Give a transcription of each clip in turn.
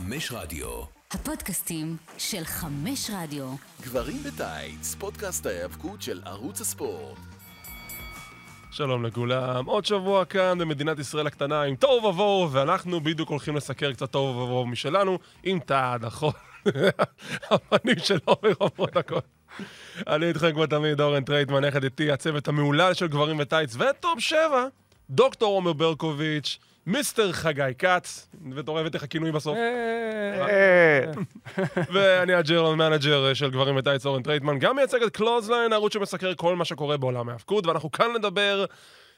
חמש רדיו. הפודקאסטים של חמש רדיו. גברים בטייץ, פודקאסט ההיאבקות של ערוץ הספורט. שלום לכולם, עוד שבוע כאן במדינת ישראל הקטנה עם תוהו ובוהו, ואנחנו בדיוק הולכים לסקר קצת תוהו ובוהו משלנו עם תא נכון. הפנים של עומר אומרות הכל. אני איתכם כמו תמיד, אורן טרייטמן, יחד איתי הצוות המהולל של גברים בטייץ, וטופ שבע, דוקטור עומר ברקוביץ', Mister חגי כץ, ואתה רואה הבאתי לך כינוי בסוף. ואני ה General Manager של גברים בטייץ אורן טרייטמן, גם מייצג את Clothesline, הערוץ שמסקר כל מה שקורה בעולם ההאבקות, ואנחנו כאן לדבר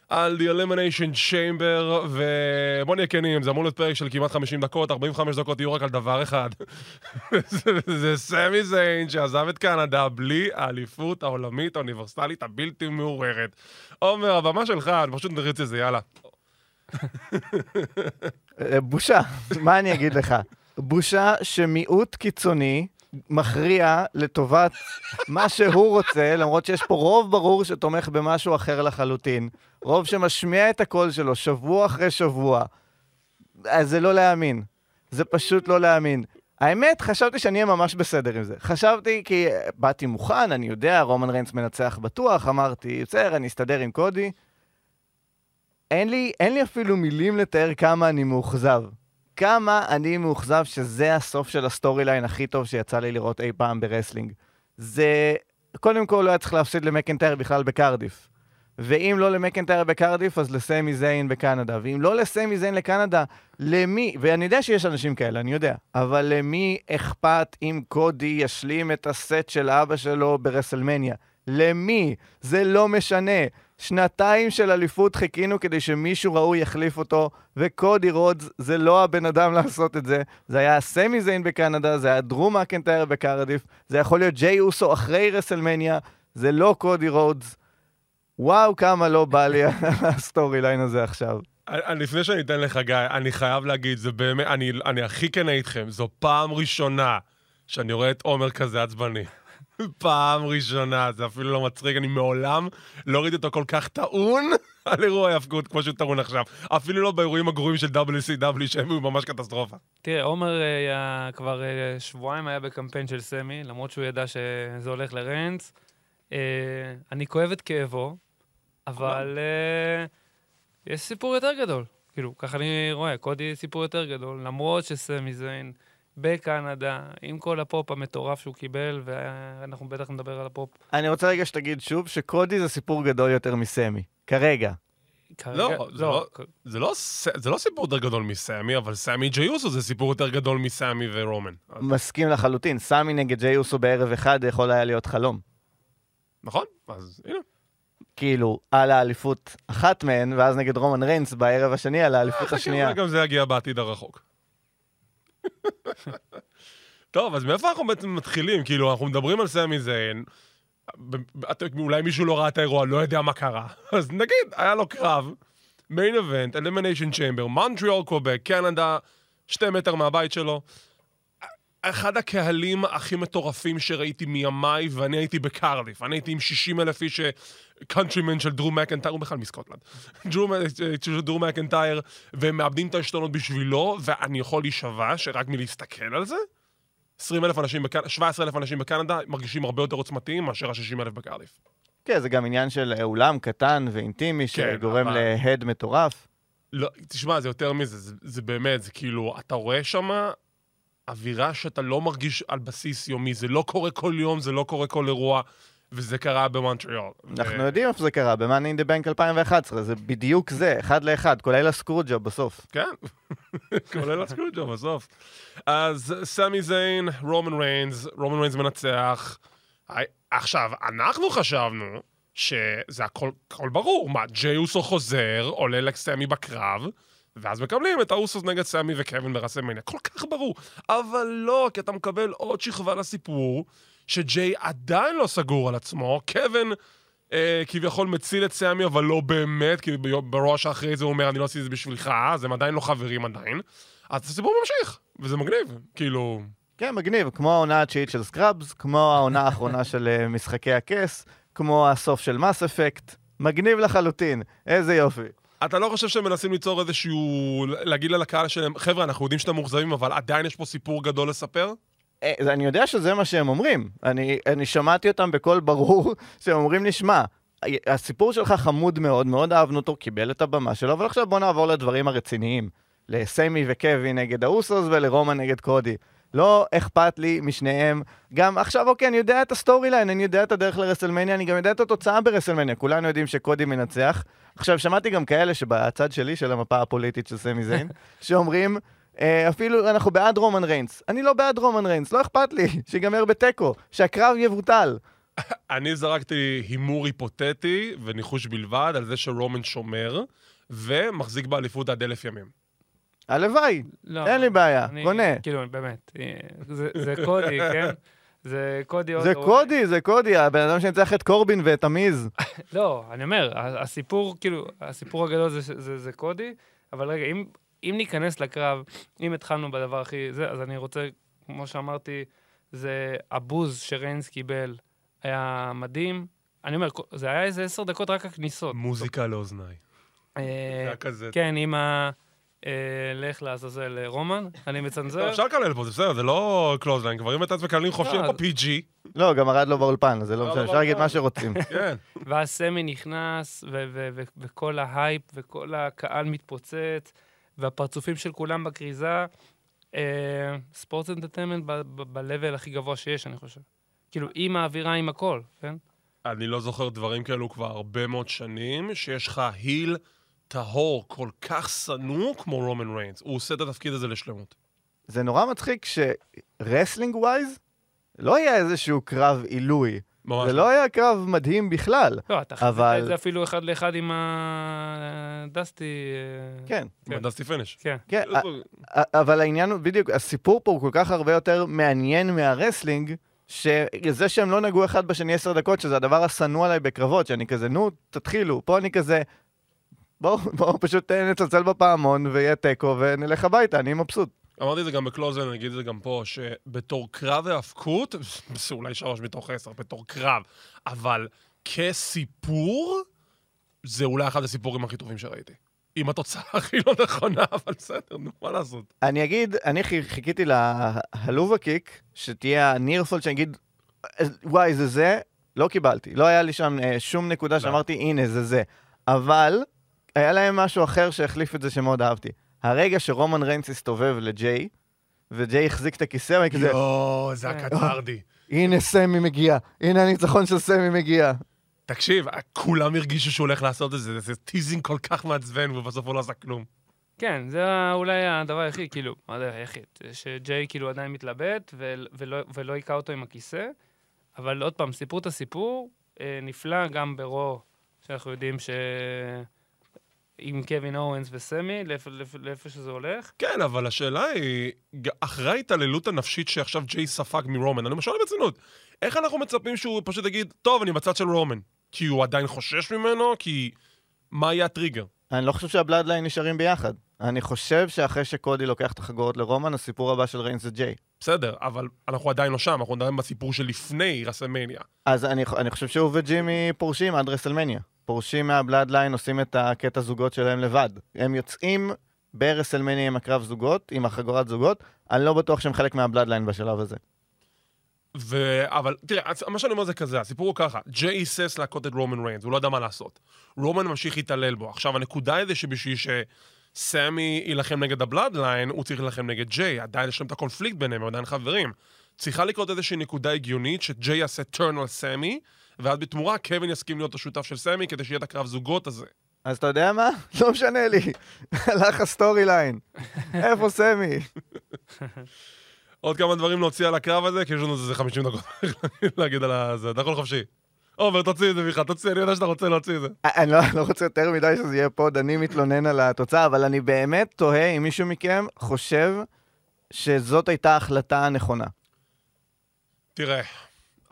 על The Elimination Chamber, ובוא נהיה כנים, זה אמור להיות פרק של כמעט 50 דקות, 45 דקות יהיו רק על דבר אחד. זה- זה סמי זיין שעזב את קנדה בלי האליפות העולמית האוניברסלית הבלתי מעורערת. עומר, הבמה שלך, אני פשוט נריץ את זה, יאללה. אה, בושה, מה אני אגיד לך? בושה שמיעוט קיצוני מכריע לטובת מה שהוא רוצה, למרות שיש פה רוב ברור שתומך במשהו אחר לחלוטין. רוב שמשמיע את הקול שלו שבוע אחרי שבוע. אז זה לא להאמין. זה פשוט לא להאמין. האמת, חשבתי שאני אהיה ממש בסדר עם זה. חשבתי כי אה, באתי מוכן, אני יודע, רומן ריינס מנצח בטוח, אמרתי, בסדר, אני אסתדר עם קודי. אין לי, אין לי אפילו מילים לתאר כמה אני מאוכזב. כמה אני מאוכזב שזה הסוף של ה storyline הכי טוב שיצא לי לראות אי פעם ב wrestling. זה... קודם כל לא היה צריך להפסיד למקנטייר בכלל בקרדיף. ואם לא למקנטייר בקרדיף, אז לסמי זיין בקנדה. ואם לא לסמי זיין לקנדה, למי, ואני יודע שיש אנשים כאלה, אני יודע, אבל למי אכפת אם קודי ישלים את ה story של אבא שלו ב WrestleMania? למי? זה לא משנה. שנתיים של אליפות חיכינו כדי שמישהו ראוי יחליף אותו, וקודי רודס זה לא הבן אדם לעשות את זה. זה היה סמי זיין בקנדה, זה היה דרו מקנטייר בקרדיף, זה יכול להיות ג'יי אוסו אחרי WrestleMania, זה לא קודי רודס. וואו, כמה לא בא לי ה storyline הזה עכשיו. לפני שאני אתן לך, חגי, אני חייב להגיד, זה באמת, אני, אני הכי כן איתכם, זו פעם ראשונה שאני רואה את עומר כזה עצבני. פעם ראשונה, זה אפילו לא מצחיק, אני מעולם לא ראיתי אותו כל כך טעון על אירוע ההאבקות כמו שהוא טעון עכשיו. אפילו לא באירועים הגרועים של WCW שהם היו ממש קטסטרופה. תראה, עומר אה, היה כבר אה, שבועיים היה בקמפיין של סמי, למרות שהוא ידע שזה הולך לריינס. אה, אני כואב את כאבו, אבל יש סיפור יותר גדול. כאילו, ככה אני רואה, קודי סיפור יותר גדול, למרות שסמי זיין בקנדה, עם כל הפופ המטורף שהוא קיבל, ואנחנו בטח נדבר על הפופ אני רוצה רגע שתגיד שוב שקודי זה סיפור גדול יותר מסמי. כרגע. כרגע. לא, זה לא- זה לא, ס- זה לא סיפור יותר גדול מסמי, אבל סמי ג'יי אוסו זה סיפור יותר גדול מסמי ורומן. מסכים לחלוטין, סמי נגד ג'יי אוסו בערב אחד יכול היה להיות חלום. נכון? אז הנה. כאילו, על האליפות אחת מהן, ואז נגד רומן ריינס בערב השני על האליפות חכה, השנייה. גם זה יגיע בעתיד הרחוק. טוב, אז מאיפה אנחנו בעצם מתחילים? כאילו, אנחנו מדברים על סמי זיין, אולי מישהו לא ראה את האירוע, לא יודע מה קרה. אז נגיד, היה לו קרב, main event, Elimination Chamber, מונטריאול קובק, קנדה, שתי מטר מהבית שלו. אחד הקהלים הכי מטורפים שראיתי מימיי, ואני הייתי בקרדיף. אני הייתי עם 60 אלף איש countrymen של דרו מקנטייר, הוא בכלל מסקוטלנד. דרו, של דרו מקנטייר, והם מאבדים את העשתונות בשבילו, ואני יכול להישבע שרק מלהסתכל על זה, 20 אלף אנשים, בקנ... 17 אלף אנשים בקנדה מרגישים הרבה יותר עוצמתיים מאשר ה-60 אלף בקרדיף. כן, זה גם עניין של אה, אולם קטן ואינטימי, שגורם כן, אבל- להד מטורף. לא, תשמע, זה יותר מזה, זה, זה באמת, זה כאילו, אתה רואה שם אווירה שאתה לא מרגיש על בסיס יומי, זה לא קורה כל יום, זה לא קורה כל אירוע, וזה קרה במונטריאול. אנחנו יודעים איפה זה קרה, ב-Money in the Bank 2011, זה בדיוק זה, אחד לאחד, כולל ה screwjob בסוף. כן, כולל ה screwjob בסוף. אז סמי זיין, רומן ריינס, רומן ריינס מנצח. עכשיו, אנחנו חשבנו שזה הכל, הכל ברור. מה, ג'יי אוסו חוזר, עולה לסמי בקרב, ואז מקבלים את האוסוס נגד סמי וקווין ברסלמניה. כל כך ברור. אבל לא, כי אתה מקבל עוד שכבה לסיפור, שג'יי עדיין לא סגור על עצמו. קווין... אה, כביכול מציל את סמי, אבל לא באמת, כי ב Raw האחרי זה הוא אומר, אני לא עשיתי את זה בשבילך, אז הם עדיין לא חברים עדיין. אז הסיפור ממשיך, וזה מגניב. כאילו, כן, מגניב, כמו העונה התשיעית של Scrubs, כמו העונה האחרונה של אה, משחקי הכס, כמו הסוף של Mass Effect, מגניב לחלוטין, איזה יופי. אתה לא חושב שהם מנסים ליצור איזשהו... להגיד לה לקהל שלהם, חבר'ה, אנחנו יודעים שאתם מאוכזבים, אבל עדיין יש פה סיפור גדול לספר? אה, אני יודע שזה מה שהם אומרים. אני, אני שמעתי אותם בקול ברור, שהם אומרים לי, שמע, הסיפור שלך חמוד מאוד, מאוד אהבנו אותו, קיבל את הבמה שלו, אבל עכשיו בוא נעבור לדברים הרציניים. לסמי וקווין נגד האוסוס ולרומן נגד קודי. לא אכפת לי משניהם. גם עכשיו, אוקיי, אני יודע את ה storyline, אני יודע את הדרך לרסלמניה, אני גם יודע את התוצאה ברסלמניה. כולנו יודעים שקודי מנצח. עכשיו, שמעתי גם כאלה שבצד שלי, של המפה הפוליטית של סמי זיין, שאומרים, אה, אפילו אנחנו בעד רומן ריינס. אני לא בעד רומן ריינס, לא אכפת לי, שיגמר בתיקו, שהקרב יבוטל. אני זרקתי הימור היפותטי וניחוש בלבד על זה שרומן שומר ומחזיק באליפות עד אלף ימים. הלוואי, לא, אין לי בעיה, אני- קונה. כאילו, באמת, אה, זה זה קודי, כן? זה קודי... זה עוד- קודי, זה קודי, הבן אדם שניצח את קורבין ואת עמיז. לא, אני אומר, הסיפור, כאילו, הסיפור הגדול זה, זה, זה קודי, אבל רגע, אם, אם ניכנס לקרב, אם התחלנו בדבר הכי... זה, אז אני רוצה, כמו שאמרתי, זה הבוז שריינס קיבל, היה מדהים. אני אומר, זה היה איזה עשר דקות רק הכניסות. מוזיקה לאוזניי. אה, זה היה כזה... כן, עם ה... אה, לך לעזאזל אה, רומן, אני מצנזר. אפשר לקלל פה, זה בסדר, זה לא קלוזליין, גברים וטס מקללים חופשי, לא, אין פה PG. לא, גם ארד לו באולפן, זה לא לא, משנה, לא אפשר להגיד. מה שרוצים. כן. ואז סמי נכנס, וכל ההייפ, וכל הקהל מתפוצץ, והפרצופים של כולם בכריזה. sports entertainment ב-level הכי גבוה שיש, אני חושב. כאילו, עם האווירה, עם הכל, כן? אני לא זוכר דברים כאלו כבר הרבה מאוד שנים, שיש לך heel טהור כל כך שנוא כמו רומן ריינס. הוא עושה את התפקיד הזה לשלמות. זה נורא מצחיק ש wrestling wise, לא היה איזשהו קרב עילוי. ממש. זה לא היה קרב מדהים בכלל. לא, אתה חייב אבל- את זה אפילו אחד לאחד עם הדסטי. אה, כן, כן. דסטי פניש. כן. כן, א- אבל העניין הוא, בדיוק, הסיפור פה הוא כל כך הרבה יותר מעניין מהרסלינג, שזה שהם לא נגעו אחד בשני עשר דקות, שזה הדבר השנוא עליי בקרבות, שאני כזה, נו, תתחילו. פה אני כזה, בואו, בואו פשוט אה, נצלצל בפעמון ויהיה תיקו ונלך הביתה, אני מבסוט. אמרתי את זה גם בקלוזן, אני אגיד את זה גם פה, שבתור קרב והאבקות, זה אולי שלוש מתוך עשר, בתור קרב, אבל כסיפור, זה אולי אחד הסיפורים הכי טובים שראיתי. עם התוצאה הכי לא נכונה, אבל בסדר, נו, מה לעשות? אני אגיד, אני חי- חיכיתי להלובה קיק, שתהיה הנירפול, שאני אגיד, "אה, וואי, זה זה, לא קיבלתי. לא היה לי שם אה, שום נקודה שאמרתי, הנה, זה זה. אבל, היה להם משהו אחר שהחליף את זה שמאוד אהבתי. הרגע שרומן ריינס הסתובב לג'יי, וג'יי החזיק את הכיסא, ואני כזה, יואו, זה כן. הקטרדי. הנה סמי מגיע, הנה הניצחון של סמי מגיע. תקשיב, כולם הרגישו שהוא הולך לעשות את זה, זה teasing כל כך מעצבן, ובסוף הוא לא עשה כלום. כן, זה אולי הדבר היחיד, כאילו, מה זה היחיד? שג'יי כאילו עדיין מתלבט ולא היכה אותו עם הכיסא, אבל עוד פעם, סיפרו את הסיפור, אה, נפלא גם ב Raw, שאנחנו יודעים ש... עם קווין אוונס וסמי, לאיפה, לאיפה, לאיפה שזה הולך. כן, אבל השאלה היא, אחרי ההתעללות הנפשית שעכשיו ג'יי ספג מרומן, אני שואל ברצינות, איך אנחנו מצפים שהוא פשוט יגיד, טוב, אני בצד של רומן? כי הוא עדיין חושש ממנו? כי... מה יהיה הטריגר? אני לא חושב שה Bloodline נשארים ביחד. אני חושב שאחרי שקודי לוקח את החגורות לרומן, הסיפור הבא של ריינס זה ג'יי. בסדר, אבל אנחנו עדיין לא שם, אנחנו מדברים בסיפור שלפני רסלמניה. אז אני, אני חושב שהוא וג'ימי פורשים עד רסלמניה. פורשים מה Bloodline, עושים את הקטע זוגות שלהם לבד. הם יוצאים ברסלמניה עם הקרב זוגות, עם החגורת זוגות, אני לא בטוח שהם חלק מה Bloodline בשלב הזה. ו... אבל תראה, מה שאני אומר זה כזה, הסיפור הוא ככה, ג'יי היסס להכות את רומן ריינס, הוא לא יודע מה לעשות. רומן ממשיך להתעלל בו. עכשיו, הנקודה היא זה שבשביל שסמי יילחם נגד ה Bloodline, הוא צריך להילחם נגד ג'יי, עדיין יש להם את הקונפליקט ביניהם, הם עדיין חברים. צריכה לקרות איזושהי נקודה הגיונית שג'יי יעשה turn על סמי, ואז בתמורה קווין יסכים להיות השותף של סמי כדי שיהיה את הקרב זוגות הזה. אז אתה יודע מה? לא משנה לי. הלך ה storyline. איפה סמי? עוד כמה דברים להוציא על הקרב הזה, כי יש לנו איזה 50 דקות להגיד על זה. אתה יכול חופשי. עומר, תוציא את זה בכלל, תוציא, אני יודע שאתה רוצה להוציא את זה. אני לא, לא רוצה יותר מדי שזה יהיה feud, אני מתלונן על התוצאה, אבל אני באמת תוהה אם מישהו מכם חושב שזאת הייתה ההחלטה הנכונה. תראה,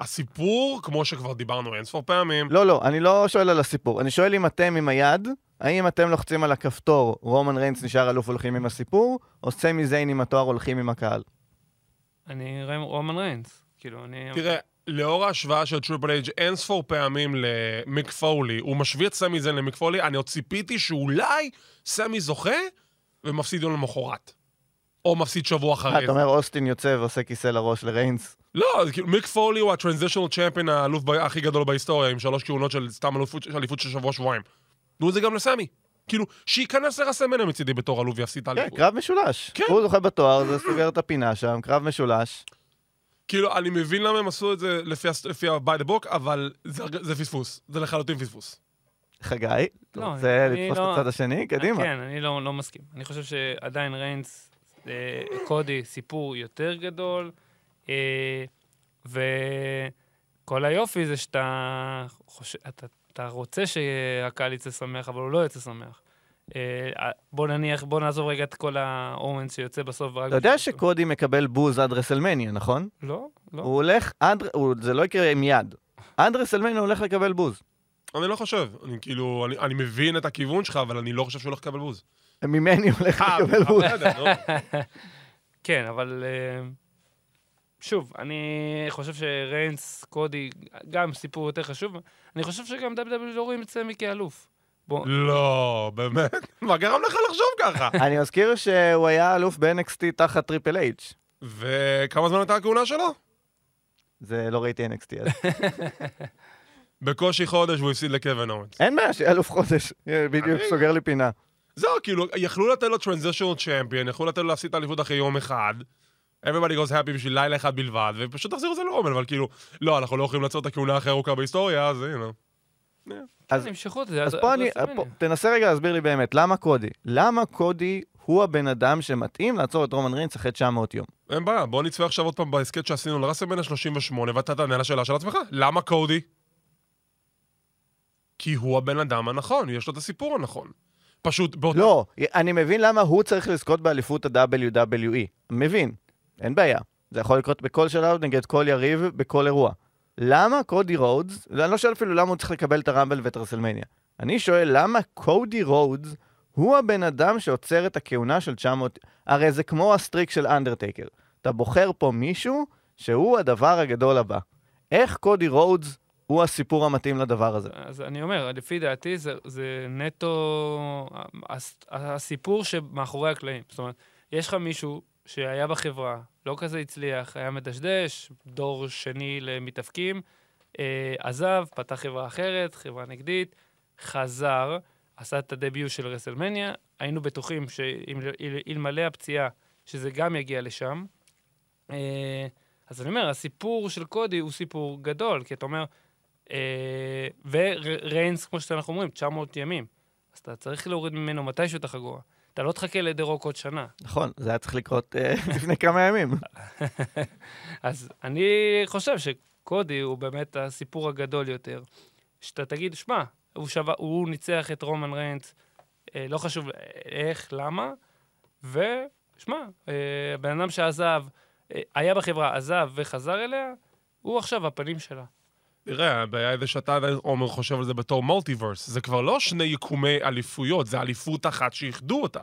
הסיפור, כמו שכבר דיברנו אינספור פעמים, לא, לא, אני לא שואל על הסיפור. אני שואל אם אתם עם היד, האם אתם לוחצים על הכפתור, רומן ריינס נשאר אלוף הולכים עם הסיפור, או סמי זיין עם התואר הולכים עם הקהל? אני רואה רומן ריינס. כאילו, אני... תראה, לאור ההשוואה של טריפל אייץ' אין ספור פעמים למיק פולי, הוא משווה את סמי זיין למיק פולי, אני עוד ציפיתי שאולי סמי זוכה ומפסיד יום למחרת. או מפסיד שבוע אחרי אתה זה. אומר אוסטין יוצא ועושה כיסא לראש לריינס. לא, זה כאילו, מיק פולי הוא הטרנזישנל צ'מפיון האלוף הכי גדול בהיסטוריה, עם שלוש כהונות של סתם אליפות של שבוע-שבועיים. תנו את זה גם לסמי. כאילו, שייכנס לרסמניה מצידי בתור אלוף ויפסיד את כן, האליפות. קרב משולש. כן. הוא זוכה בתואר, זה סוגר את הפינה שם, קרב משולש. כאילו, אני מבין למה הם עשו את זה לפי ה-by the book, אבל זה זה פספוס. זה לחלוטין פספוס. חגי, אתה לא, רוצה לתפוס לא- את הצד השני? קדימה. כן, אני לא, לא מסכים. אני חושב שעדיין ריינס, קודי, סיפור יותר גדול, אה, וכל היופי זה שאתה חושב, אתה, אתה רוצה שהקהל יצא שמח, אבל הוא לא יוצא שמח. אה, בוא נניח, בוא נעזוב רגע את כל האורנס שיוצא בסוף. אתה יודע. שקודי מקבל בוז עד רסלמניה, נכון? לא, לא. הוא הולך עד, הוא- זה לא יקרה מיד. עד רסלמניה הוא הולך לקבל בוז. אני לא חושב. אני כאילו, אני, אני מבין את הכיוון שלך, אבל אני לא חושב שהוא הולך לקבל בוז. ממני הולך אה, לקבל נו. כן, אבל אה, שוב, אני חושב שריינס, קודי, גם סיפור יותר חשוב. אני חושב שגם WWE לא רואים את סמי כאלוף. בוא, לא, באמת? מה גרם לך לחשוב ככה? אני מזכיר שהוא היה אלוף ב-NXT תחת טריפל אייץ'. וכמה זמן הייתה הכהונה שלו? זה לא ראיתי NXT אז. בקושי חודש והוא הפסיד לקווין אורנס. אין בעיה, שיהיה אלוף חודש. בדיוק סוגר לי פינה. זהו, כאילו, יכלו לתת לו טרנזישנל צ'מפיון, יכלו לתת לו להפסיד את האליפות אחרי יום אחד. Everybody goes happy בשביל לילה אחד בלבד, ופשוט תחזירו את זה לרומן, אבל כאילו, לא, אנחנו לא יכולים לעצור את הכהונה הכי ארוכה בהיסטוריה, אז הנה. אז- תמשכו את זה. אז עד- פה אני, תנסה רגע להסביר לי באמת, למה קודי? למה קודי הוא הבן אדם שמתאים לעצור את רומן ריינס אחרי 900 יום? אין בעיה, בוא נצפה עכשיו עוד פעם בהסכת שעשינו לראסלמניה 38, ואתה תענה לשאלה של עצמך, למה קודי? כי הוא הבן אדם הנכון, יש לו את הסיפור הנכון. פשוט באותה... לא, אני מבין למה הוא צריך לזכות באליפות ה-WWE. מבין, אין בעיה. זה יכול לקרות בכל שלב, נגד כל יריב, בכל אירוע. למה קודי רודס, אני לא שואל אפילו למה הוא צריך לקבל את ה Rumble ואת רסלמניה. אני שואל למה קודי רודס הוא הבן אדם שעוצר את הכהונה של 900... הרי זה כמו ה streak של אנדרטייקר. אתה בוחר פה מישהו שהוא הדבר הגדול הבא. איך קודי רודס הוא הסיפור המתאים לדבר הזה? אז אני אומר, לפי דעתי זה, זה נטו הס- הסיפור שמאחורי הקלעים. זאת אומרת, יש לך מישהו שהיה בחברה, לא כזה הצליח, היה מדשדש, דור שני למתאבקים, אה, עזב, פתח חברה אחרת, חברה נגדית, חזר, עשה את הדביוט של רסלמניה, היינו בטוחים שאלמלא הפציעה, שזה גם יגיע לשם. אה, אז אני אומר, הסיפור של קודי הוא סיפור גדול, כי אתה אומר, וריינס, כמו שאנחנו אומרים, 900 ימים. אז אתה צריך להוריד ממנו מתישהו את החגורה. אתה לא תחכה לדה-רוק עוד שנה. נכון, זה היה צריך לקרות אה, לפני כמה ימים. אז אני חושב שקודי הוא באמת הסיפור הגדול יותר. שאתה תגיד, שמע, הוא, שווה, הוא ניצח את רומן ריינס, אה, לא חשוב איך, למה, ושמע, אה, הבן אדם שעזב, אה, היה בחברה, עזב וחזר אליה, הוא עכשיו הפנים שלה. תראה, הבעיה זה שאתה עומר, חושב על זה בתור מולטיברס. זה כבר לא שני יקומי אליפויות, זה אליפות אחת שאיחדו אותה.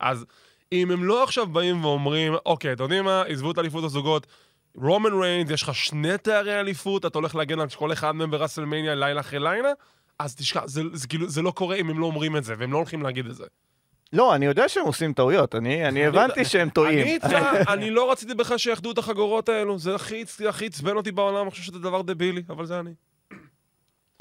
אז אם הם לא עכשיו באים ואומרים, אוקיי, אתם יודעים מה, עזבו את אליפות הזוגות, רומן ריינס, יש לך שני תארי אליפות, אתה הולך להגן על כל אחד מהם בראסלמניה לילה אחרי לילה, אז תשכח, זה, זה, כאילו, זה לא קורה אם הם לא אומרים את זה, והם לא הולכים להגיד את זה. לא, אני יודע שהם עושים טעויות, אני, אני הבנתי שהם טועים. אני לא רציתי בכלל שיאחדו את החגורות האלו, זה הכי עצבן אותי בעולם, אני חושב שזה דבר דבילי, אבל זה אני.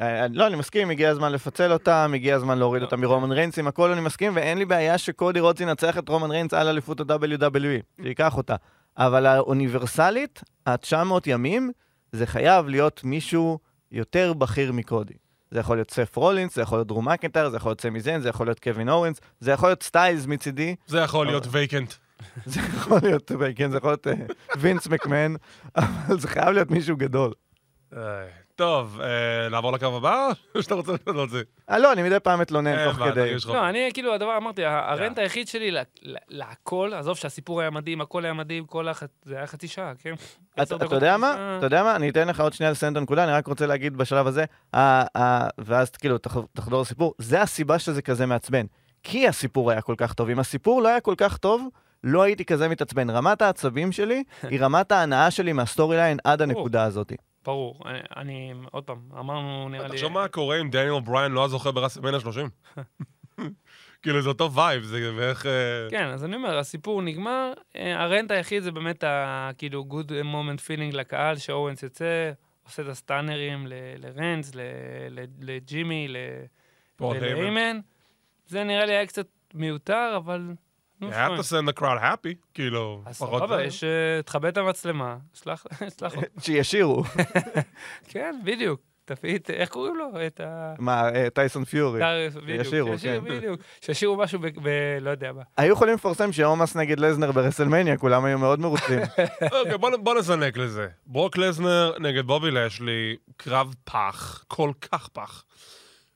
אה, לא, אני מסכים, הגיע הזמן לפצל אותם, הגיע הזמן להוריד אותם מרומן ריינס, עם הכל אני מסכים, ואין לי בעיה שקודי רודס ינצח את רומן ריינס על אליפות ה-WWE, שייקח אותה. אבל האוניברסלית, ה-900 ימים, זה חייב להיות מישהו יותר בכיר מקודי. זה יכול להיות סת' רולינס, זה יכול להיות דרו מקנטייר, זה יכול להיות סמי זיין, זה יכול להיות קווין אוונס, זה יכול להיות סטיילס מצידי, זה יכול להיות וייאט. זה יכול להיות, כן, זה יכול להיות אה, וינס מקמן, אבל זה חייב להיות מישהו גדול. טוב, אה, נעבור לקו הבא, או שאתה רוצה לדעת על זה? אה, לא, אני מדי פעם מתלונן תוך כדי. לא, אני כאילו, הדבר, אמרתי, ה- ה rant היחיד שלי לה- לה- להכל, עזוב שהסיפור היה מדהים, הכל היה מדהים. זה היה חצי שעה, כן? אתה יודע מה? אתה יודע מה? אני אתן לך עוד שנייה לסיים את הנקודה, אני רק רוצה להגיד בשלב הזה, ואז כאילו תח- תחזור לסיפור, זה הסיבה שזה כזה מעצבן. כי הסיפור היה כל כך טוב. אם הסיפור לא היה כל כך טוב, לא הייתי כזה מתעצבן. רמת העצבים שלי היא רמת ההנאה שלי מה story line עד הנקודה הזאת. ברור. אני- אני, עוד פעם, אמרנו, נראה לי... תחשוב מה קורה אם דניאל בריין לא היה זוכה ברסלמניה 30. כאילו, זה אותו vibe, זה בערך... אה, כן, אז אני אומר, הסיפור נגמר, אה, ה rant היחיד זה באמת ה... כאילו, good moment feeling לקהל, שאוונס יוצא, עושה את הסטאנרים ל- לריינס, ל- ל- לג'ימי, ל- פול היימן. ולהיימן. זה נראה לי היה קצת מיותר, אבל... You have to send the crowd happy, כאילו, פחות... סבבה, זה. יש... אה, תכבד את המצלמה, שלח שלח אותו. שישירו. כן, בדיוק. תפעיל, איך קוראים לו? את ה... מה, אה, טייסון פיורי. קאר- בדיוק, שישירו, שישיר, כן. בדיוק. שישירו משהו ב... לא יודע מה. היו יכולים לפרסם שאומוס נגד לזנר ברסלמניה, כולם היו מאוד מרוצים. אוקיי, בוא נזנק לזה. ברוק לזנר נגד בובי לשלי, קרב פח, כל כך פח.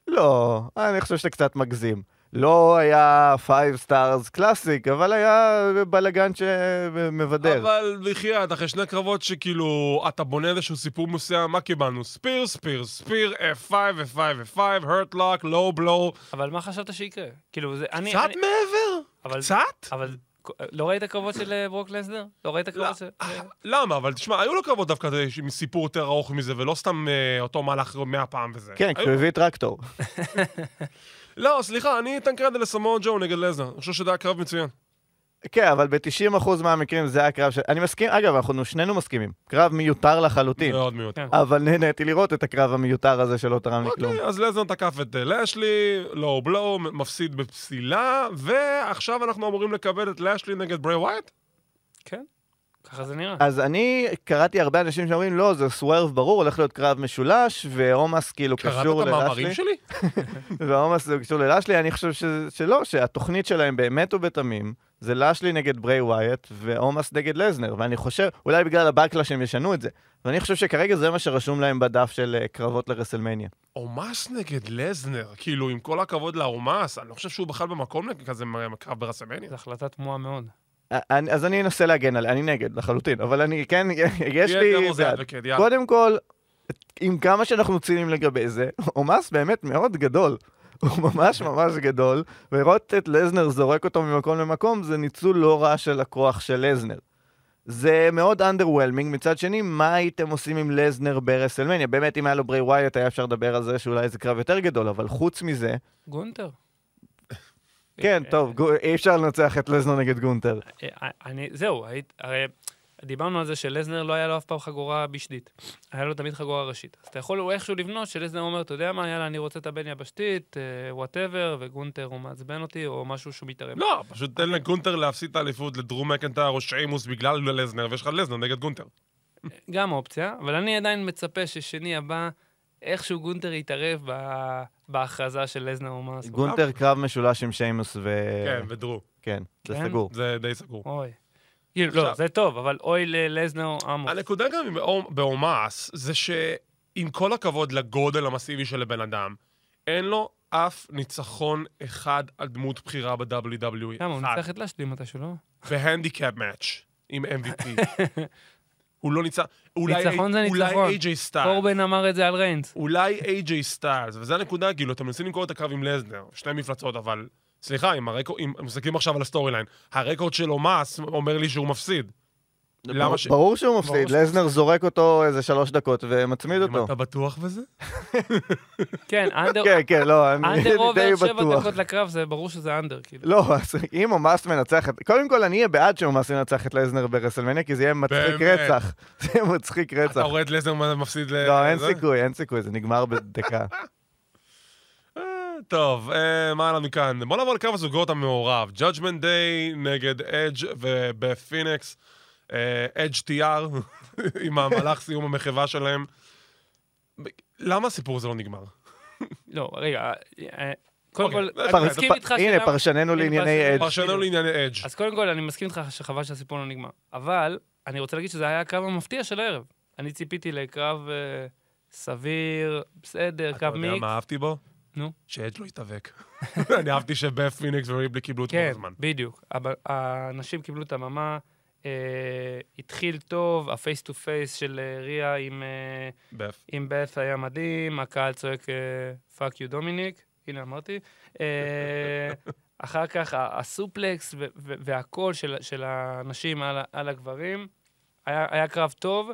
לא, אני חושב שאתה קצת מגזים. לא היה 5 stars classic, אבל היה בלאגן שמבדר. אבל בחייאת, אחרי שני קרבות שכאילו, אתה בונה איזשהו סיפור מסוים, מה קיבלנו? spear, spear, spear, F5, F5, F5, hurt lock, low blow. אבל מה חשבת שיקרה? כאילו, זה... אני... קצת אני- מעבר? אבל- קצת? אבל לא ראית קרבות של אה, ברוק לסנר? לא ראית קרבות של... למה? אבל תשמע, היו לו קרבות דווקא אה, עם סיפור יותר ארוך מזה, ולא סתם אה, אותו מהלך מאה פעם וזה. כן, כשהוא הביא טרקטור. לא, סליחה, אני אתן קרדיט לסמואל ג'ו נגד לזנר. אני חושב שזה היה קרב מצוין. כן, אבל ב-90% מהמקרים זה הקרב ש... אני מסכים, אגב, אנחנו שנינו מסכימים. קרב מיותר לחלוטין. מאוד מיותר. כן. אבל נהניתי לראות את הקרב המיותר הזה שלא תרם לי כלום. אוקיי, אז לזנר תקף את אה, לשלי, לואו בלואו, מפסיד בפסילה, ועכשיו אנחנו אמורים לקבל את לשלי נגד ברי ווייט? כן, ככה זה נראה. אז אני קראתי הרבה אנשים שאומרים, לא, זה סוורב ברור, הולך להיות קרב משולש, ועומס כאילו קראת קשור את המאמרים ללשלי. שלי? ועומס זה קשור ללשלי, אני חושב ש... שלא, שהתוכנית שלהם באמת ובתמים, זה לשלי נגד ברי ווייט, ועומס נגד לזנר, ואני חושב, אולי בגלל הבקלאש הם ישנו את זה, ואני חושב שכרגע זה מה שרשום להם בדף של אה, קרבות לרסלמניה. אומס נגד לזנר, כאילו, עם כל הכבוד לאומס, אני לא חושב שהוא בכלל במקום לכזה קרב ברסמניה. זו החלטה תמוהה מאוד. אני, אז אני אנסה להגן עליה, אני נגד לחלוטין, אבל אני כן, יש תהיה לי דמוס בעד. אדבוקט, יאללה. קודם כל, עם כמה שאנחנו ציניים לגבי זה, אומס באמת מאוד גדול. הוא ממש ממש גדול, ולראות את לזנר זורק אותו ממקום למקום, זה ניצול לא רע של הכוח של לזנר. זה מאוד underwhelming, מצד שני, מה הייתם עושים עם לזנר ברסלמניה? באמת, אם היה לו בריי וייאט, היה אפשר לדבר על זה שאולי זה קרב יותר גדול, אבל חוץ מזה, גונטר. כן, אה, טוב, אי אפשר לנצח את לזנר נגד גונטר. אה, אני, זהו, הרי דיברנו על זה שלזנר לא היה לו אף פעם חגורה משנית. היה לו תמיד חגורה ראשית. אז אתה יכול איכשהו לבנות שלזנר אומר, אתה יודע מה, יאללה, אני רוצה את הבין יבשתית, whatever, וגונטר הוא מעצבן אותי, או משהו שהוא מתערב. לא, פשוט תן לגונטר להפסיד את האליפות לדרו מקנטייר או שיימוס בגלל לזנר, ויש לך לזנר נגד גונטר. גם אופציה, אבל אני עדיין מצפה ששני הבא, איכשהו גונטר יתערב ב- בהכרזה של לזנר או מה. גונטר קרב משולש עם שיימוס ו... כן, ודרו. כן, זה כן? סגור. זה די סגור. אוי. כאילו, לא, זה טוב, אבל אוי ללזנר אומוס. הנקודה גם באומוס, זה שעם כל הכבוד לגודל המסיבי של הבן אדם, אין לו אף ניצחון אחד על דמות בכירה ב-WWE. למה, הוא. ניצח את לשלי מתישהו, לא? ב handicap match עם MVP. הוא לא ניצח... אולי- ניצחון זה אולי ניצחון. AJ סטיילס. קורבין אמר את זה על ריינס. אולי AJ סטיילס, וזה הנקודה, כאילו, אתם מנסים למכור את הקרב עם לזנר, שתי מפלצות, אבל... סליחה, אם מסתכלים עכשיו על ה story line, ה record של אומוס אומר לי שהוא מפסיד. למה ש... ברור שהוא מפסיד, לזנר זורק אותו איזה שלוש דקות ומצמיד אם אותו. אתה בטוח בזה? כן, under... כן, כן, לא, אני under די עובר שבע בטוח. דקות לקרב, זה ברור שזה under, כאילו. לא, אז אם אומאס מנצח את... קודם כל, אני אהיה בעד שאומאס ינצח את לזנר ברסלמניה, כי זה יהיה מצחיק? רצח. זה יהיה מצחיק אתה רצח. רואה את לזנר מפסיד ל... לא, אין? סיכוי, אין סיכוי, זה נגמר בדקה. אה, טוב, אה, מה היה לנו כאן? בוא נעבור לקרב הזוגות המעורב. Judgment Day נגד אדג' ובת' פיניקס. אדג' TR, עם המהלך סיום המחווה שלהם. למה הסיפור הזה לא נגמר? לא, רגע, אה, קודם אוקיי, כל, אני מסכים איתך הנה, שלמה- פרשננו הנה, לענייני פרשננו. אדג'. פרשנו לענייני אדג'. אז קודם כל, אני מסכים איתך שחבל שהסיפור לא נגמר. אבל, אני רוצה להגיד שזה היה הקרב המפתיע של הערב. אני ציפיתי לקרב אה, סביר, בסדר, אתה קו יודע מיקס. מה אהבתי בו? נו. שאדג' לא התאבק. אני אהבתי שבף פיניקס וריבלי קיבלו את כל כן, הזמן. בדיוק. אבל האנשים קיבלו את הבמה, אה, התחיל טוב, ה face to face של אה, ריה עם, אה, בף. עם בת היה מדהים, הקהל צועק fuck you דומיניק, הנה אמרתי. אה, אחר כך ה suplex והקול של, של האנשים על, על הגברים, היה, היה קרב טוב.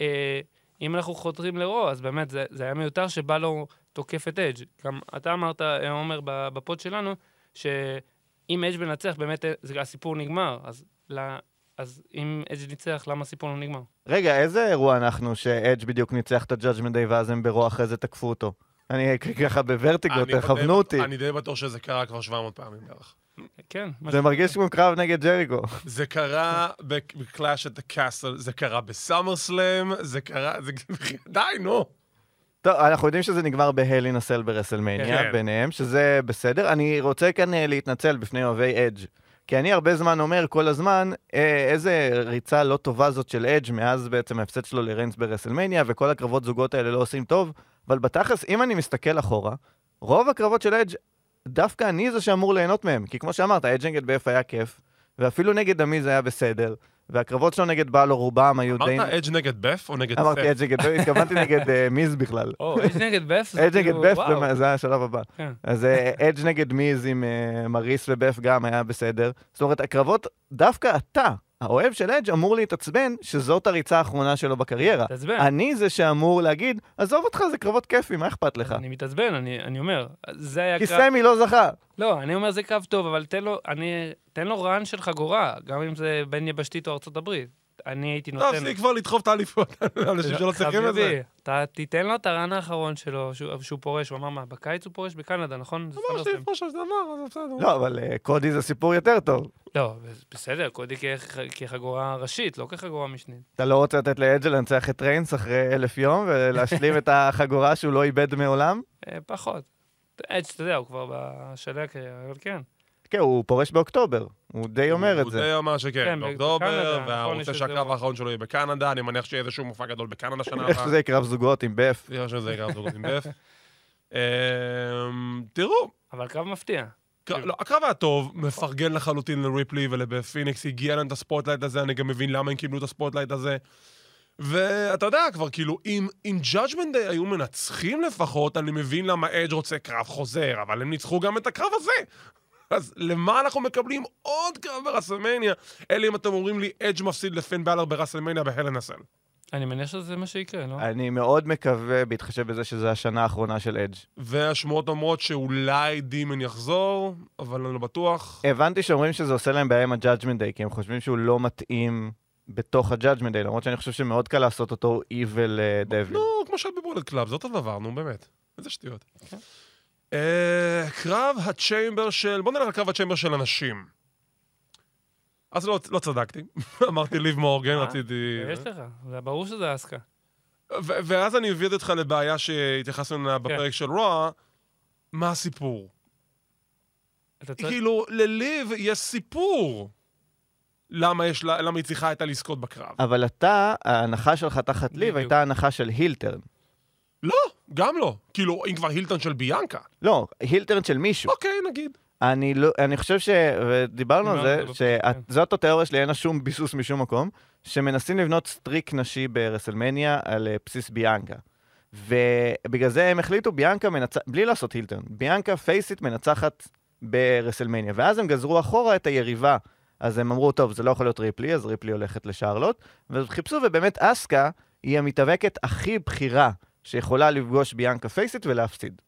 אה, אם אנחנו חותרים ל Raw, אז באמת זה, זה היה מיותר שבלור תוקף את אדג'. גם אתה אמרת, אה, עומר, ב pod שלנו, שאם אדג' מנצח, באמת אה, זה, הסיפור נגמר. אז, אז אם אדג' ניצח, למה הסיפור לא נגמר? רגע, איזה אירוע אנחנו שאדג' בדיוק ניצח את ה Judgment Day ואז הם ב Raw אחרי זה תקפו אותו? אני ככה בוורטיגו, תכוונו אותי. אני די בטוח שזה קרה כבר 700 פעמים בערך. כן, זה מרגיש כמו קרב נגד ג'ריקו. זה קרה ב Clash at the Castle, זה קרה ב SummerSlam, זה קרה... די, נו. טוב, אנחנו יודעים שזה נגמר ב Hell in a Cell ברסלמניה כן. ביניהם, שזה בסדר. אני רוצה כאן אה, להתנצל בפני אוהבי אדג'. כי אני הרבה זמן אומר כל הזמן, אה, איזה ריצה לא טובה זאת של אדג' מאז בעצם ההפסד שלו לריינס ברסלמניה, וכל הקרבות זוגות האלה לא עושים טוב, אבל בתכלס, אם אני מסתכל אחורה, רוב הקרבות של אדג', דווקא אני זה שאמור ליהנות מהם. כי כמו שאמרת, אדג' נגד ב-F היה כיף, ואפילו נגד עמי זה היה בסדר, והקרבות שלו נגד בלו רובם היו די... אמרת אדג' נגד בפ או נגד אמרתי סף? אדג' נגד, התכוונתי נגד אה, מיז בכלל. או, אדג' נגד? זה אדג' נגד כאילו, וואו. זה- השלב הבא. כן. אז אה, אדג' נגד מיז עם אה, מריס ובף גם היה בסדר. זאת אומרת, הקרבות, דווקא אתה, האוהב של אדג', אמור להתעצבן שזאת הריצה האחרונה שלו בקריירה. מתעצבן. אני זה שאמור להגיד, עזוב אותך, זה קרבות כיפי, מה אכפת לך? אני מתעצבן, אני, אני אומר, זה היה כי קרב... סמי לא זכה. לא, אני אומר זה קרב טוב, אבל תן לו, אני, תן לו רן של חגורה, גם אם זה בין יבשתית או ארצות הברית. אני הייתי נותן... תפסיק כבר לדחוף את האליפות לאנשים שלא צריכים את זה. חביבי, אתה תיתן לו את הרן האחרון שלו, שהוא, פורש, הוא אמר מה, בקיץ הוא פורש בקנדה, נכון? אמר. שיש משהו שזה אמר, אז בסדר. לא, אבל אה, קודי זה סיפור יותר טוב. לא, בסדר, קודי כח- כחגורה ראשית, לא כחגורה משנית. אתה לא רוצה לתת לאדג' לנצח את ריינס אחרי אלף יום ולהשלים את החגורה שהוא לא איבד מעולם? אה, פחות. אדג', אתה יודע, הוא כבר בשלהי הקריירה, אבל כן. כן, הוא פורש באוקטובר. הוא די אומר את הוא זה. די אמר שכן, כן, באוקטובר, נכון, והוא רוצה את שהקרב. האחרון שלו יהיה בקנדה, אני מניח שיהיה איזשהו מופע גדול בקנדה שנה איך הבאה. שזה קרב זוגות עם בפ. נראה שזה קרב זוגות עם דף. אמ, תראו, אבל קרב מפתיע. קר- לא, הקרב היה טוב, מפרגן לחלוטין לריפלי ולפיניקס, הגיע להם את ה spotlight הזה, אני גם מבין למה הם קיבלו את ה spotlight הזה. ואתה יודע, כבר כאילו, אם, אם Judgment Day היו מנצחים לפחות, אני מבין למה אדג' רוצה קרב חוזר, אבל הם ניצחו גם את הקרב הזה. אז למה אנחנו מקבלים עוד קרב ברסלמניה? אלא אם אתם אומרים לי, אדג' מפסיד לפין בלר ברסלמניה ב Hell in a Cell. אני מניח שזה מה שיקרה, לא? אני מאוד מקווה, בהתחשב בזה שזו השנה האחרונה של אדג'. והשמועות אומרות שאולי demon יחזור, אבל אני לא בטוח. הבנתי שאומרים שזה עושה להם בעיה עם ה-Judgment Day, כי הם חושבים שהוא לא מתאים בתוך ה-Judgment Day, למרות שאני חושב שמאוד קל לעשות אותו evil devil. נו, כמו שהיה ב Bullet Club, זה אותו דבר, נו באמת. איזה שטויות. אה, קרב ה Chamber של... בוא נלך לקרב ה Chamber של אנשים. אז לא, לא צדקתי, אמרתי ליב מורגן, אה, רציתי... יש לך, זה ברור שזה אסקה. ו- ואז אני מביא אותך לבעיה שהתייחסנו אליה בפרק של רוע, מה הסיפור? כאילו, לליב יש סיפור. למה יש לה, למה היא צריכה הייתה לזכות בקרב. אבל אתה, ההנחה שלך תחת ליב. הייתה הנחה של הילטרן. לא, גם לא. כאילו, אם כבר הילטון של ביאנקה. לא, הילטרן של מישהו. אוקיי, נגיד. אני לא, אני חושב ש... ודיברנו על זה, בפרק, כן. שזאת התיאוריה שלי, אין לה שום ביסוס משום מקום, שמנסים לבנות streak נשי ברסלמניה על אה, בסיס ביאנקה. ובגלל זה הם החליטו, ביאנקה מנצחת, בלי לעשות heel turn, ביאנקה פייסית מנצחת ברסלמניה, ואז הם גזרו אחורה את היריבה. אז הם אמרו, טוב, זה לא יכול להיות ריפלי, אז ריפלי הולכת לשרלוט, וחיפשו, ובאמת אסקה היא המתאבקת הכי בכירה שיכולה לפגוש ביאנקה פייסית ולהפסיד.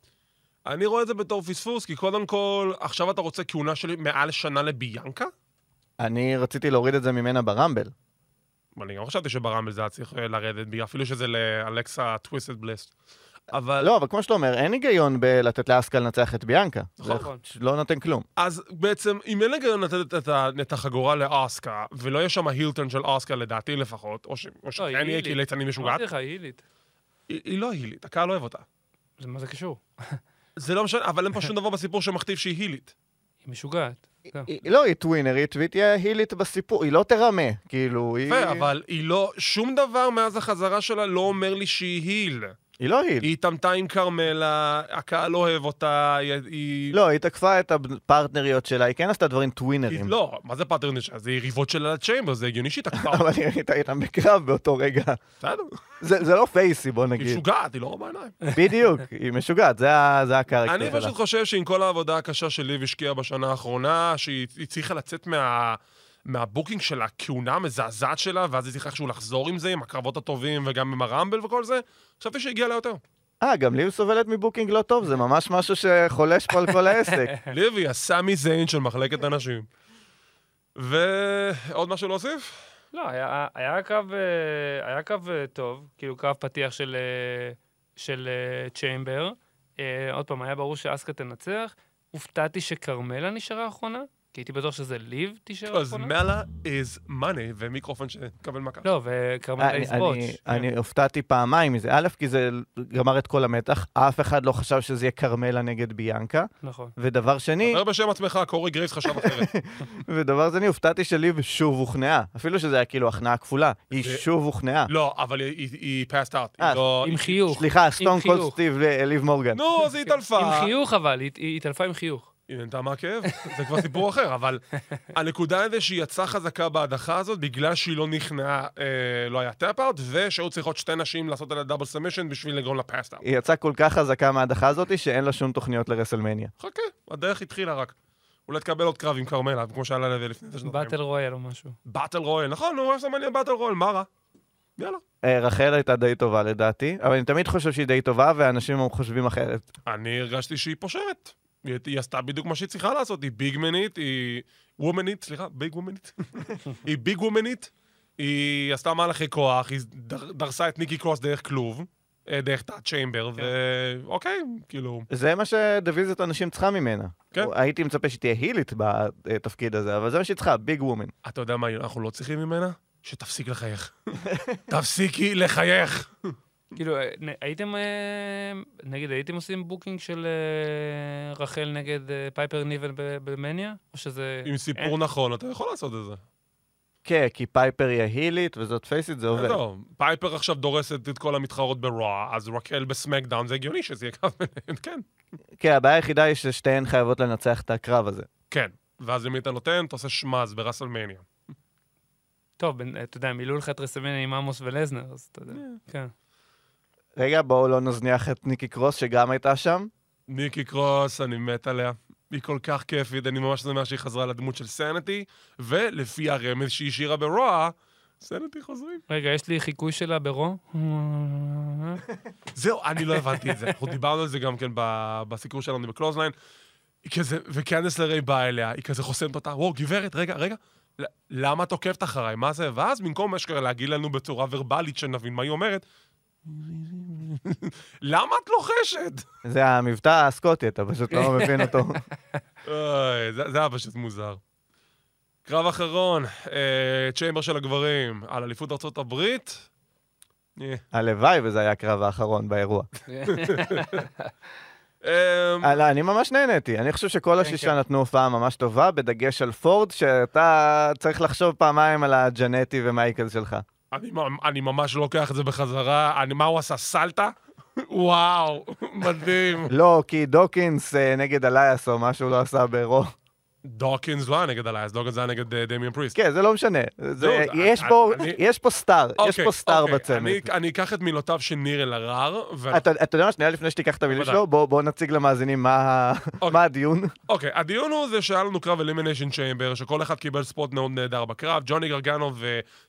אני רואה את זה בתור פספוס, כי קודם כל, עכשיו אתה רוצה כהונה שלי מעל שנה לביאנקה? אני רציתי להוריד את זה ממנה ברמבל. אני גם חשבתי שברמבל זה היה צריך אה, לרדת, בגלל- אפילו שזה לאלכסה טוויסטד בלסט. אבל... לא, אבל כמו שאתה אומר, אין היגיון בלתת לאסקה לנצח את ביאנקה. זה נכון. לא נותן כלום. אז בעצם, אם אין היגיון לתת את, את החגורה לאסקה, ולא יהיה שם הילטון של אסקה לדעתי לפחות, או ש- או היא שכן יהיה. כי ליצנים משוגעת, אמרתי לך, היא הילית. היא לא הילית, הקהל אוהב אותה. זה- מה זה קשור? זה לא משנה, אבל אין פה שום דבר בסיפור שמכתיב שהיא הילית. היא משוגעת. היא- לא, היא טווינרית והיא תהיה הילית בסיפור, היא לא תרמה, כאילו, היא... יפה, אבל היא לא, שום דבר מאז החזרה שלה לא אומר לי שהיא heel. היא לא heel. היא התעמתה עם כרמלה, הקהל אוהב אותה, היא... היא... לא, היא תקפה את הפרטנריות שלה, היא כן עשתה דברים היא טווינרים. לא, מה זה פרטנרית שלה? זה יריבות שלה ל Chamber, זה הגיוני שהיא תקפה. אבל היא הייתה איתם בקרב באותו רגע. בסדר, זה זה לא פייסי, בוא היא נגיד. משוגעת, היא לא רואה בעיניים. בדיוק, היא משוגעת, זה ה character אני שלה. פשוט חושב שעם כל העבודה הקשה שליב השקיעה בשנה האחרונה, שהיא היא הצליחה לצאת מה... מה booking של הכהונה המזעזעת שלה, ואז היא צריכה איכשהו לחזור עם זה, עם הקרבות הטובים וגם עם ה Rumble וכל זה, חשבתי שהגיע לה יותר. אה, גם ליב סובלת מ booking לא טוב, זה ממש משהו שחולש פה על כל העסק. ליב היא הסמי זיין של מחלקת הנשים. ועוד משהו להוסיף? לא, היה, היה קו, אה, היה קו אה, טוב, כאילו קו פתיח של, אה, של צ'יימבר. עוד פעם, היה ברור שאסקה תנצח. הופתעתי שכרמלה נשארה האחרונה, כי הייתי בטוח שזה ליב תישאר אז. מלה is money ומיקרופון שמקבל מכה. לא, וכרמלה אני- יסבוץ'. אני-. אני הופתעתי פעמיים מזה. א', כי זה גמר את כל המתח, אף אחד לא חשב שזה יהיה כרמלה נגד ביאנקה. נכון. ודבר שני, דבר בשם עצמך, קורי גרייבס חשב אחרת. ודבר שני, הופתעתי שליב שוב הוכנעה. אפילו שזה היה כאילו הכנעה כפולה, היא שוב הוכנעה. לא, אבל היא- passed out. אה, לא- עם חיוך. סליחה, סטון קולד חיוך. סטיב אה, ליב מורגן. נו, אז היא התעלפה. עם חיוך אבל, היא התעלפה עם חיוך. היא נהנתה מהכאב, זה כבר סיפור אחר, אבל הנקודה היא שהיא יצאה חזקה בהדחה הזאת בגלל שהיא לא נכנעה, אה, לא היה tap out, ושהיו צריכות שתי נשים לעשות עליה double submission בשביל לגרום לה passed out. היא יצאה כל כך חזקה מההדחה הזאת, שאין לה שום תוכניות לרסלמניה. חכה, הדרך התחילה רק. אולי תקבל עוד קרב עם כרמלה, כמו שהיה לה לפני זה שנתיים. באטל רויאל או משהו. באטל רויאל, נכון, נו, מעניין באטל רויאל, מה רע? יאללה. אה, רחל הייתה די טובה לדעתי, אבל אני תמיד חושב שהיא די טובה, ואנשים חושבים אחרת. אני הרגשתי שהיא פושרת. היא, היא עשתה בדיוק מה שהיא צריכה לעשות, היא ביגמנית, היא וומנית, סליחה, ביג וומנית. היא ביג וומנית, היא עשתה מהלכי כוח, היא דר, דרסה את ניקי קרוס דרך כלוב, אה, דרך ה Chamber, ואוקיי, כאילו... זה מה שדיוויזיית הנשים צריכה ממנה. כן. הייתי מצפה שתהיה הילית בתפקיד הזה, אבל זה מה שהיא צריכה, big woman. אתה יודע מה אנחנו לא צריכים ממנה? שתפסיק לחייך. תפסיקי לחייך. כאילו, אה, הייתם, אה, נגיד, הייתם עושים booking של אה, רקל נגד פייפר ניבן במניה? או שזה... עם סיפור נכון, אתה יכול לעשות את זה. כן, כי פייפר היא ההילית, וזאת פייסית, זה עובד. זהו, פייפר עכשיו דורסת את כל המתחרות ב Raw, אז רקל ב SmackDown, זה הגיוני שזה יהיה קרב ביניהם, כן. כן, הבעיה היחידה היא ששתיהן חייבות לנצח את הקרב הזה. כן. ואז למי אתה נותן? אתה עושה schmoz ברסלמניה. טוב, אתה יודע, מילאו לך את רסלמניה עם עמוס ולזנר, אז אתה יודע. כן. רגע, בואו לא נזניח את ניקי קרוס, שגם הייתה שם. ניקי קרוס, אני מת עליה. היא כל כך כיפית, אני ממש שמח שהיא חזרה לדמות של Sanity, ולפי הרמז שהיא השאירה ב Raw, Sanity חוזרים. רגע, יש לי חיקוי שלה ב Raw. זהו, אני לא הבנתי את זה. אנחנו דיברנו על זה גם כן ב- בסיקור שלנו ב Clothesline. היא כזה, וקנדס לריי באה אליה, היא כזה חוסמת אותה, וואו, גברת, רגע, רגע, למה את עוקבת אחריי? מה זה? ואז במקום אשכרה להגיד לנו בצורה ורבלית שנבין מה היא אומרת, למה את לוחשת? זה המבטא הסקוטי, אתה פשוט לא מבין אותו. אוי, זה, זה היה פשוט מוזר. קרב אחרון, אה, צ'יימבר של הגברים, על אליפות ארצות הברית. אה, הלוואי וזה היה הקרב האחרון באירוע. אה, לא, אני ממש נהניתי. אני חושב שכל השישה כן. נתנו הופעה ממש טובה, בדגש על פורד, שאתה צריך לחשוב פעמיים על הג'נטי ומייקל שלך. אני, אני ממש לוקח את זה בחזרה. אני, מה הוא עשה? סלטה? וואו, מדהים. לא, כי דוקינס אה, נגד אלייס או משהו לא עשה bro. דוקינס לא היה נגד אלייס, דוקינס היה נגד אה, דמיאן פריסט. כן, זה לא משנה. זה- לא, יש פה- אני- יש פה star, יש אוקיי, פה star אוקיי, בצמד. אני, אני אקח את מילותיו של ניר אלהרר, ואני אתה אתה יודע מה, שנייה לפני שתיקח את המילים. שלו, בוא בוא נציג למאזינים מה אוקיי. מה הדיון. אוקיי, הדיון הוא זה שהיה לנו קרב Elimination Chamber, שכל אחד קיבל spot מאוד נהדר בקרב. ג'וני גרגנו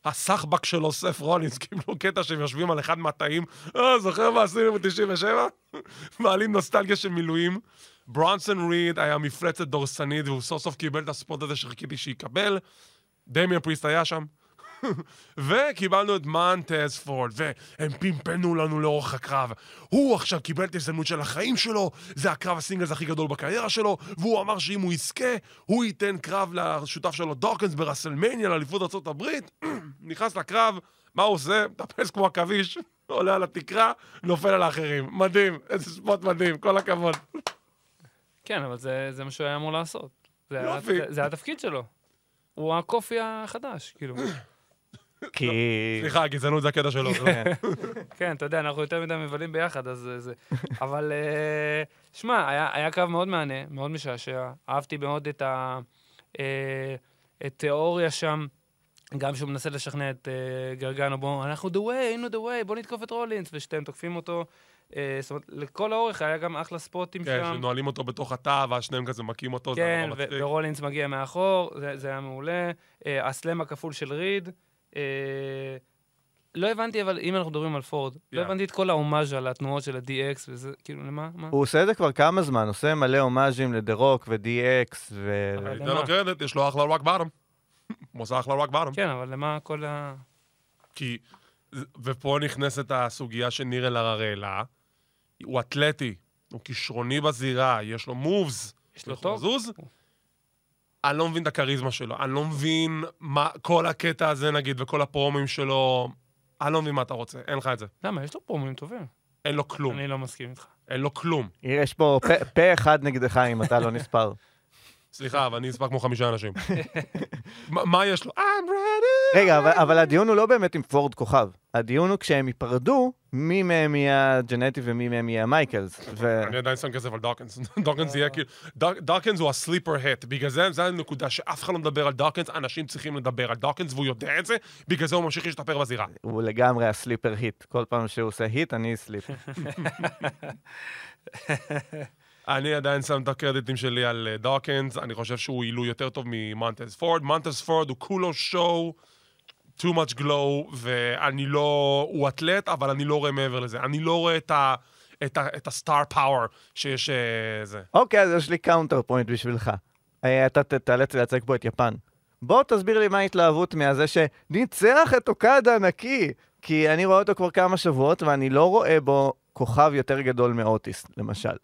והסחבק שלו, סף רולינס, קיבלו קטע שהם יושבים על אחד מהתאים. אה, זוכר מה עשינו ב-97? מעלים נוסטלגיה של מילואים. ברונסון ריד היה מפלצת דורסנית, והוא סוף סוף קיבל את הספוט הזה שחיכיתי שיקבל. דמיאן פריסט היה שם. וקיבלנו את מאנטז פורד, והם פמפנו לנו לאורך הקרב. הוא עכשיו קיבל את ההזדמנות של החיים שלו, זה הקרב הסינגלס הכי גדול בקריירה שלו, והוא אמר שאם הוא יזכה, הוא ייתן קרב לשותף שלו דורקנס בראסלמניה לאליפות ארה"ב. נכנס לקרב, מה הוא עושה? מטפס כמו עכביש, עולה על התקרה, נופל על האחרים. מדהים, איזה ספוט מדהים, כל הכבוד. כן, אבל זה זה מה שהוא היה אמור לעשות. זה היה-. זה- זה התפקיד שלו. הוא הקופי החדש, כאילו. כי... סליחה, גזענות זה הקטע שלו. לא- כן, אתה יודע, אנחנו יותר מדי מבלים ביחד, אז זה... אבל, אה, שמע, היה, היה קרב מאוד מהנה, מאוד משעשע. אהבתי מאוד את ה... אה, את תיאוריה שם, גם שהוא מנסה לשכנע את אה, גרגנו, בואו, אנחנו the way, היינו the way, בואו נתקוף את רולינס, ושתיהם תוקפים אותו. אה, זאת אומרת, לכל האורך היה גם אחלה ספוטים כן, שם. שנועלים אותו בתוך התא, ואז שניהם כזה מכים אותו, זה כן, נורא ו- מצחיק. ורולינס מגיע מאחור, זה, זה היה מעולה. אה, הסלאם הכפול של ריד. אה, לא הבנתי, אבל אם אנחנו מדברים על פורד, לא Yeah. הבנתי את כל ההומאז' על התנועות של ה-DX, וזה, כאילו, למה? מה? הוא עושה את זה כבר כמה זמן, עושה מלא הומאז'ים לדה רוק ו-DX ו... אבל- ניתן לו למה? קרדיט, יש לו אחלה רוק בארם. הוא עושה אחלה רוק בארם. כן, אבל למה כל ה... כי, ופה נכנסת הסוגיה שניר אלהרר העלה, הוא אתלטי, הוא כישרוני בזירה, יש לו מובס, יש לו טוב? לזוז. אני לא מבין את הכריזמה שלו, אני לא מבין מה, כל הקטע הזה נגיד, וכל הפרומים שלו, אני לא מבין מה אתה רוצה, אין לך את זה. למה? יש לו פרומואים טובים. אין לו כלום, אני לא מסכים איתך. אין לו כלום. יש פה פה- פה אחד נגדך אם אתה לא נספר. סליחה, אבל אני אספק כמו חמישה אנשים. מה יש לו? I'm ready! רגע, אבל, הדיון הוא לא באמת עם פורד כוכב. הדיון הוא כשהם ייפרדו, מי מהם יהיה הג'נטי ומי מהם יהיה מייקלס. ו... אני עדיין שם כסף על דוקנס. דוקנס יהיה כאילו... דוקנס הוא ה sleeper hit. בגלל זה, זה הנקודה שאף אחד לא מדבר על דוקנס, אנשים צריכים לדבר על דוקנס, והוא יודע את זה, בגלל זה הוא ממשיך להשתפר בזירה. הוא לגמרי ה sleeper hit. כל פעם שהוא עושה hit, אני sleep. אני עדיין שם את הקרדיטים שלי על אה, דוקנס, אני חושב שהוא עילוי יותר טוב ממונטס פורד. מונטס פורד הוא כולו show, too much glow, ואני לא... הוא אתלט, אבל אני לא רואה מעבר לזה. אני לא רואה את ה... את ה- את ה star power שיש אה, זה. אוקיי, אז יש לי counter point בשבילך. אה, אתה תיאלץ לייצג פה את יפן. בוא תסביר לי מה ההתלהבות מהזה שניצח את אוקדה נקי. כי אני רואה אותו כבר כמה שבועות, ואני לא רואה בו כוכב יותר גדול מאוטיס, למשל.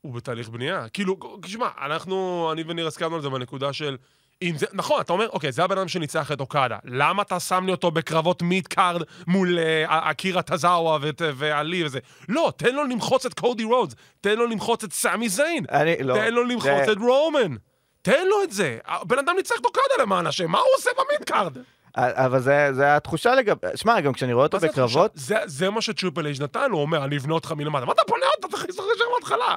הוא בתהליך בנייה. כאילו, תשמע, אנחנו, אני וניר הסכמנו על זה בנקודה של... אם זה, נכון, אתה אומר, אוקיי, זה הבן אדם שניצח את אוקדה. למה אתה שם לי אותו בקרבות mid card מול uh, אקירה טוזאווה ועלי וזה? לא, תן לו למחוץ את קודי רודס, תן לו למחוץ את סמי זיין, אני לא... תן לו למחוץ זה- את רומן. תן לו את זה. הבן אדם ניצח את אוקדה למען השם, מה הוא עושה ב mid card? אבל זה, זה התחושה לגבי... שמע, גם כשאני רואה אותו בקרבות? זה, זה מה שטריפל אייג' נתן, הוא אומר, אני אבנה אותך מלמטה. מה אתה בונה אותה? אתה צריך ישר מההתחלה.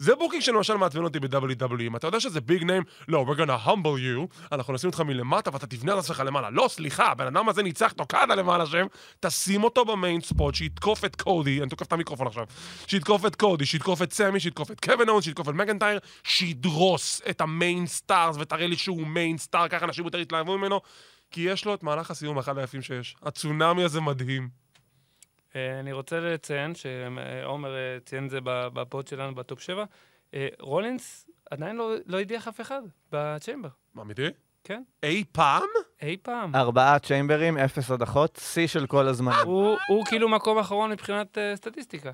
זה booking שלמשל מעצבן אותי ב-WWE. אם אתה יודע שזה big name, לא, we're gonna humble you, אנחנו נשים אותך מלמטה ואתה תבנה את עצמך למעלה. לא, סליחה, הבן אדם הזה ניצח אוקדה למען השם, תשים אותו ב main spot, שיתקוף את קודי, אני תוקף את המיקרופון עכשיו, שיתקוף את קודי, שיתקוף את סמי, שיתקוף את קווין אונס, שיתקוף את מקנטייר, שידרוס את ה main stars ותראה לי שהוא main star, ככה אנשים יותר יתלהבו ממנו, כי יש לו את מהלך הסיום אחד היפים שיש. הצונאמי הזה מדהים. אה, אני רוצה לציין, שעומר אה, ציין את זה ב- ב pod שלנו ב top 7, רולינס עדיין לא- לא הדיח אף אחד ב Chamber, אמיתי? כן? אי פעם? אי פעם. ארבעה צ'יימברים, אפס הדחות, שיא של כל הזמן. הוא הוא כאילו מקום אחרון מבחינת אה, סטטיסטיקה.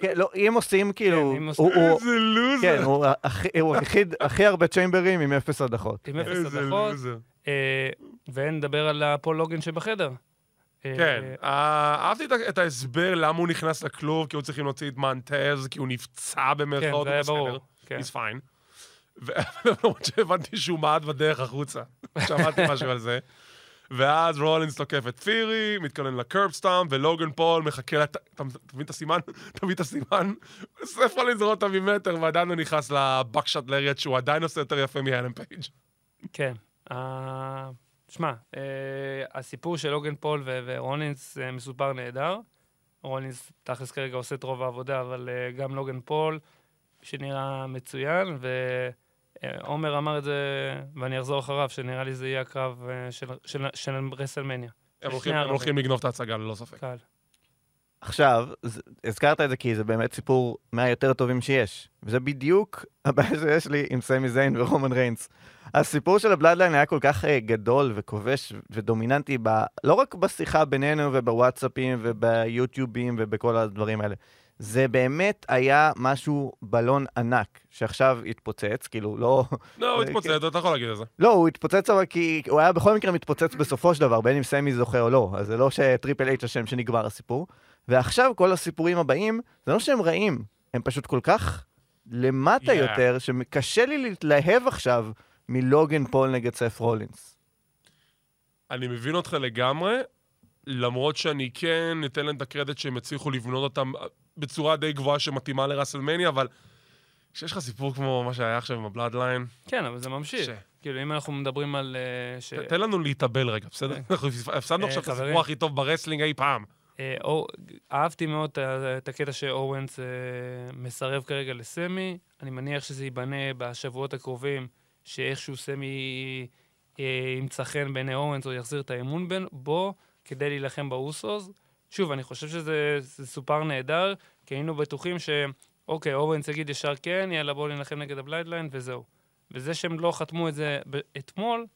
כן, לא, אם עושים כאילו... כן, אם עושים- הוא- הוא- איזה לוזר. כן, הוא הכי- הוא הכי הרבה צ'יימברים עם אפס הדחות. עם אפס איזה הדחות, לוזר. אה, ונדבר על הפול לוגן שבחדר. אה, כן, אה, אהבתי את ההסבר למה הוא נכנס לכלוב, כי הוא צריכים להוציא את מנטז, כי הוא נפצע כן, במרכאות, זה היה הוא. ברור. כן. he's fine. ולמרות שהבנתי שהוא מעט בדרך החוצה. שמעתי משהו על זה. ואז רולינס תוקף את פירי, מתכונן ל curb stomp, ולוגן פול מחכה לת... אתה מבין את הסימן? אתה מבין את הסימן? סף רולינס רואה אותה ממטר, ועדיין לא נכנס ל buckshot lariat, שהוא עדיין עושה יותר יפה מהנגמן פייג'. כן. אה, שמע, אה, הסיפור של לוגן פול ורולינס אה, מסופר נהדר. רולינס תכלס כרגע עושה את רוב העבודה, אבל אה, גם לוגן פול, שנראה מצוין, ועומר אמר את זה, ואני אחזור אחריו, שנראה לי זה יהיה הקרב של- של- של רסלמניה. הם הולכים- הם. הולכים לגנוב את ההצגה, ללא ספק. קל. עכשיו, הזכרת את זה כי זה באמת סיפור מהיותר טובים שיש. וזה בדיוק הבעיה שיש לי עם סמי זיין ורומן ריינס. הסיפור של ה Bloodline היה כל כך אה, גדול וכובש ודומיננטי, ב... לא רק בשיחה בינינו ובוואטסאפים וביוטיובים ובכל הדברים האלה. זה באמת היה משהו, בלון ענק, שעכשיו התפוצץ, כאילו, לא... לא, הוא התפוצץ, אתה יכול להגיד את זה. לא, הוא התפוצץ אבל כי הוא היה בכל מקרה מתפוצץ בסופו של דבר, בין אם סמי זוכה או לא. אז זה לא שטריפל אייץ' אשם שנגמר הסיפור. ועכשיו כל הסיפורים הבאים, זה לא שהם רעים, הם פשוט כל כך למטה Yeah. יותר, שקשה לי להתלהב עכשיו מלוגן פול נגד סף רולינס. אני מבין אותך לגמרי, למרות שאני כן אתן להם את הקרדיט שהם הצליחו לבנות אותם בצורה די גבוהה שמתאימה לראסלמניה, אבל כשיש לך סיפור כמו מה שהיה עכשיו עם ה Bloodline, כן, אבל זה ממשיך. ש- כאילו, אם אנחנו מדברים על... אה, ש- תן לנו להתאבל רגע, בסדר? אנחנו הפסדנו אה, עכשיו את. הסיפור הכי טוב ב wrestling אי פעם. אה, או- אהבתי מאוד את הקטע שאוונס אה, מסרב כרגע לסמי. אני מניח שזה ייבנה בשבועות הקרובים, שאיכשהו סמי אה, ימצא חן בעיני אוונס או יחזיר את האמון בין, בו כדי להילחם באוסוס. שוב, אני חושב שזה זה סופר נהדר, כי היינו בטוחים ש... אוקיי, אוונס יגיד ישר כן, יאללה בואו נילחם נגד ה Bloodline, וזהו. וזה שהם לא חתמו את זה אתמול,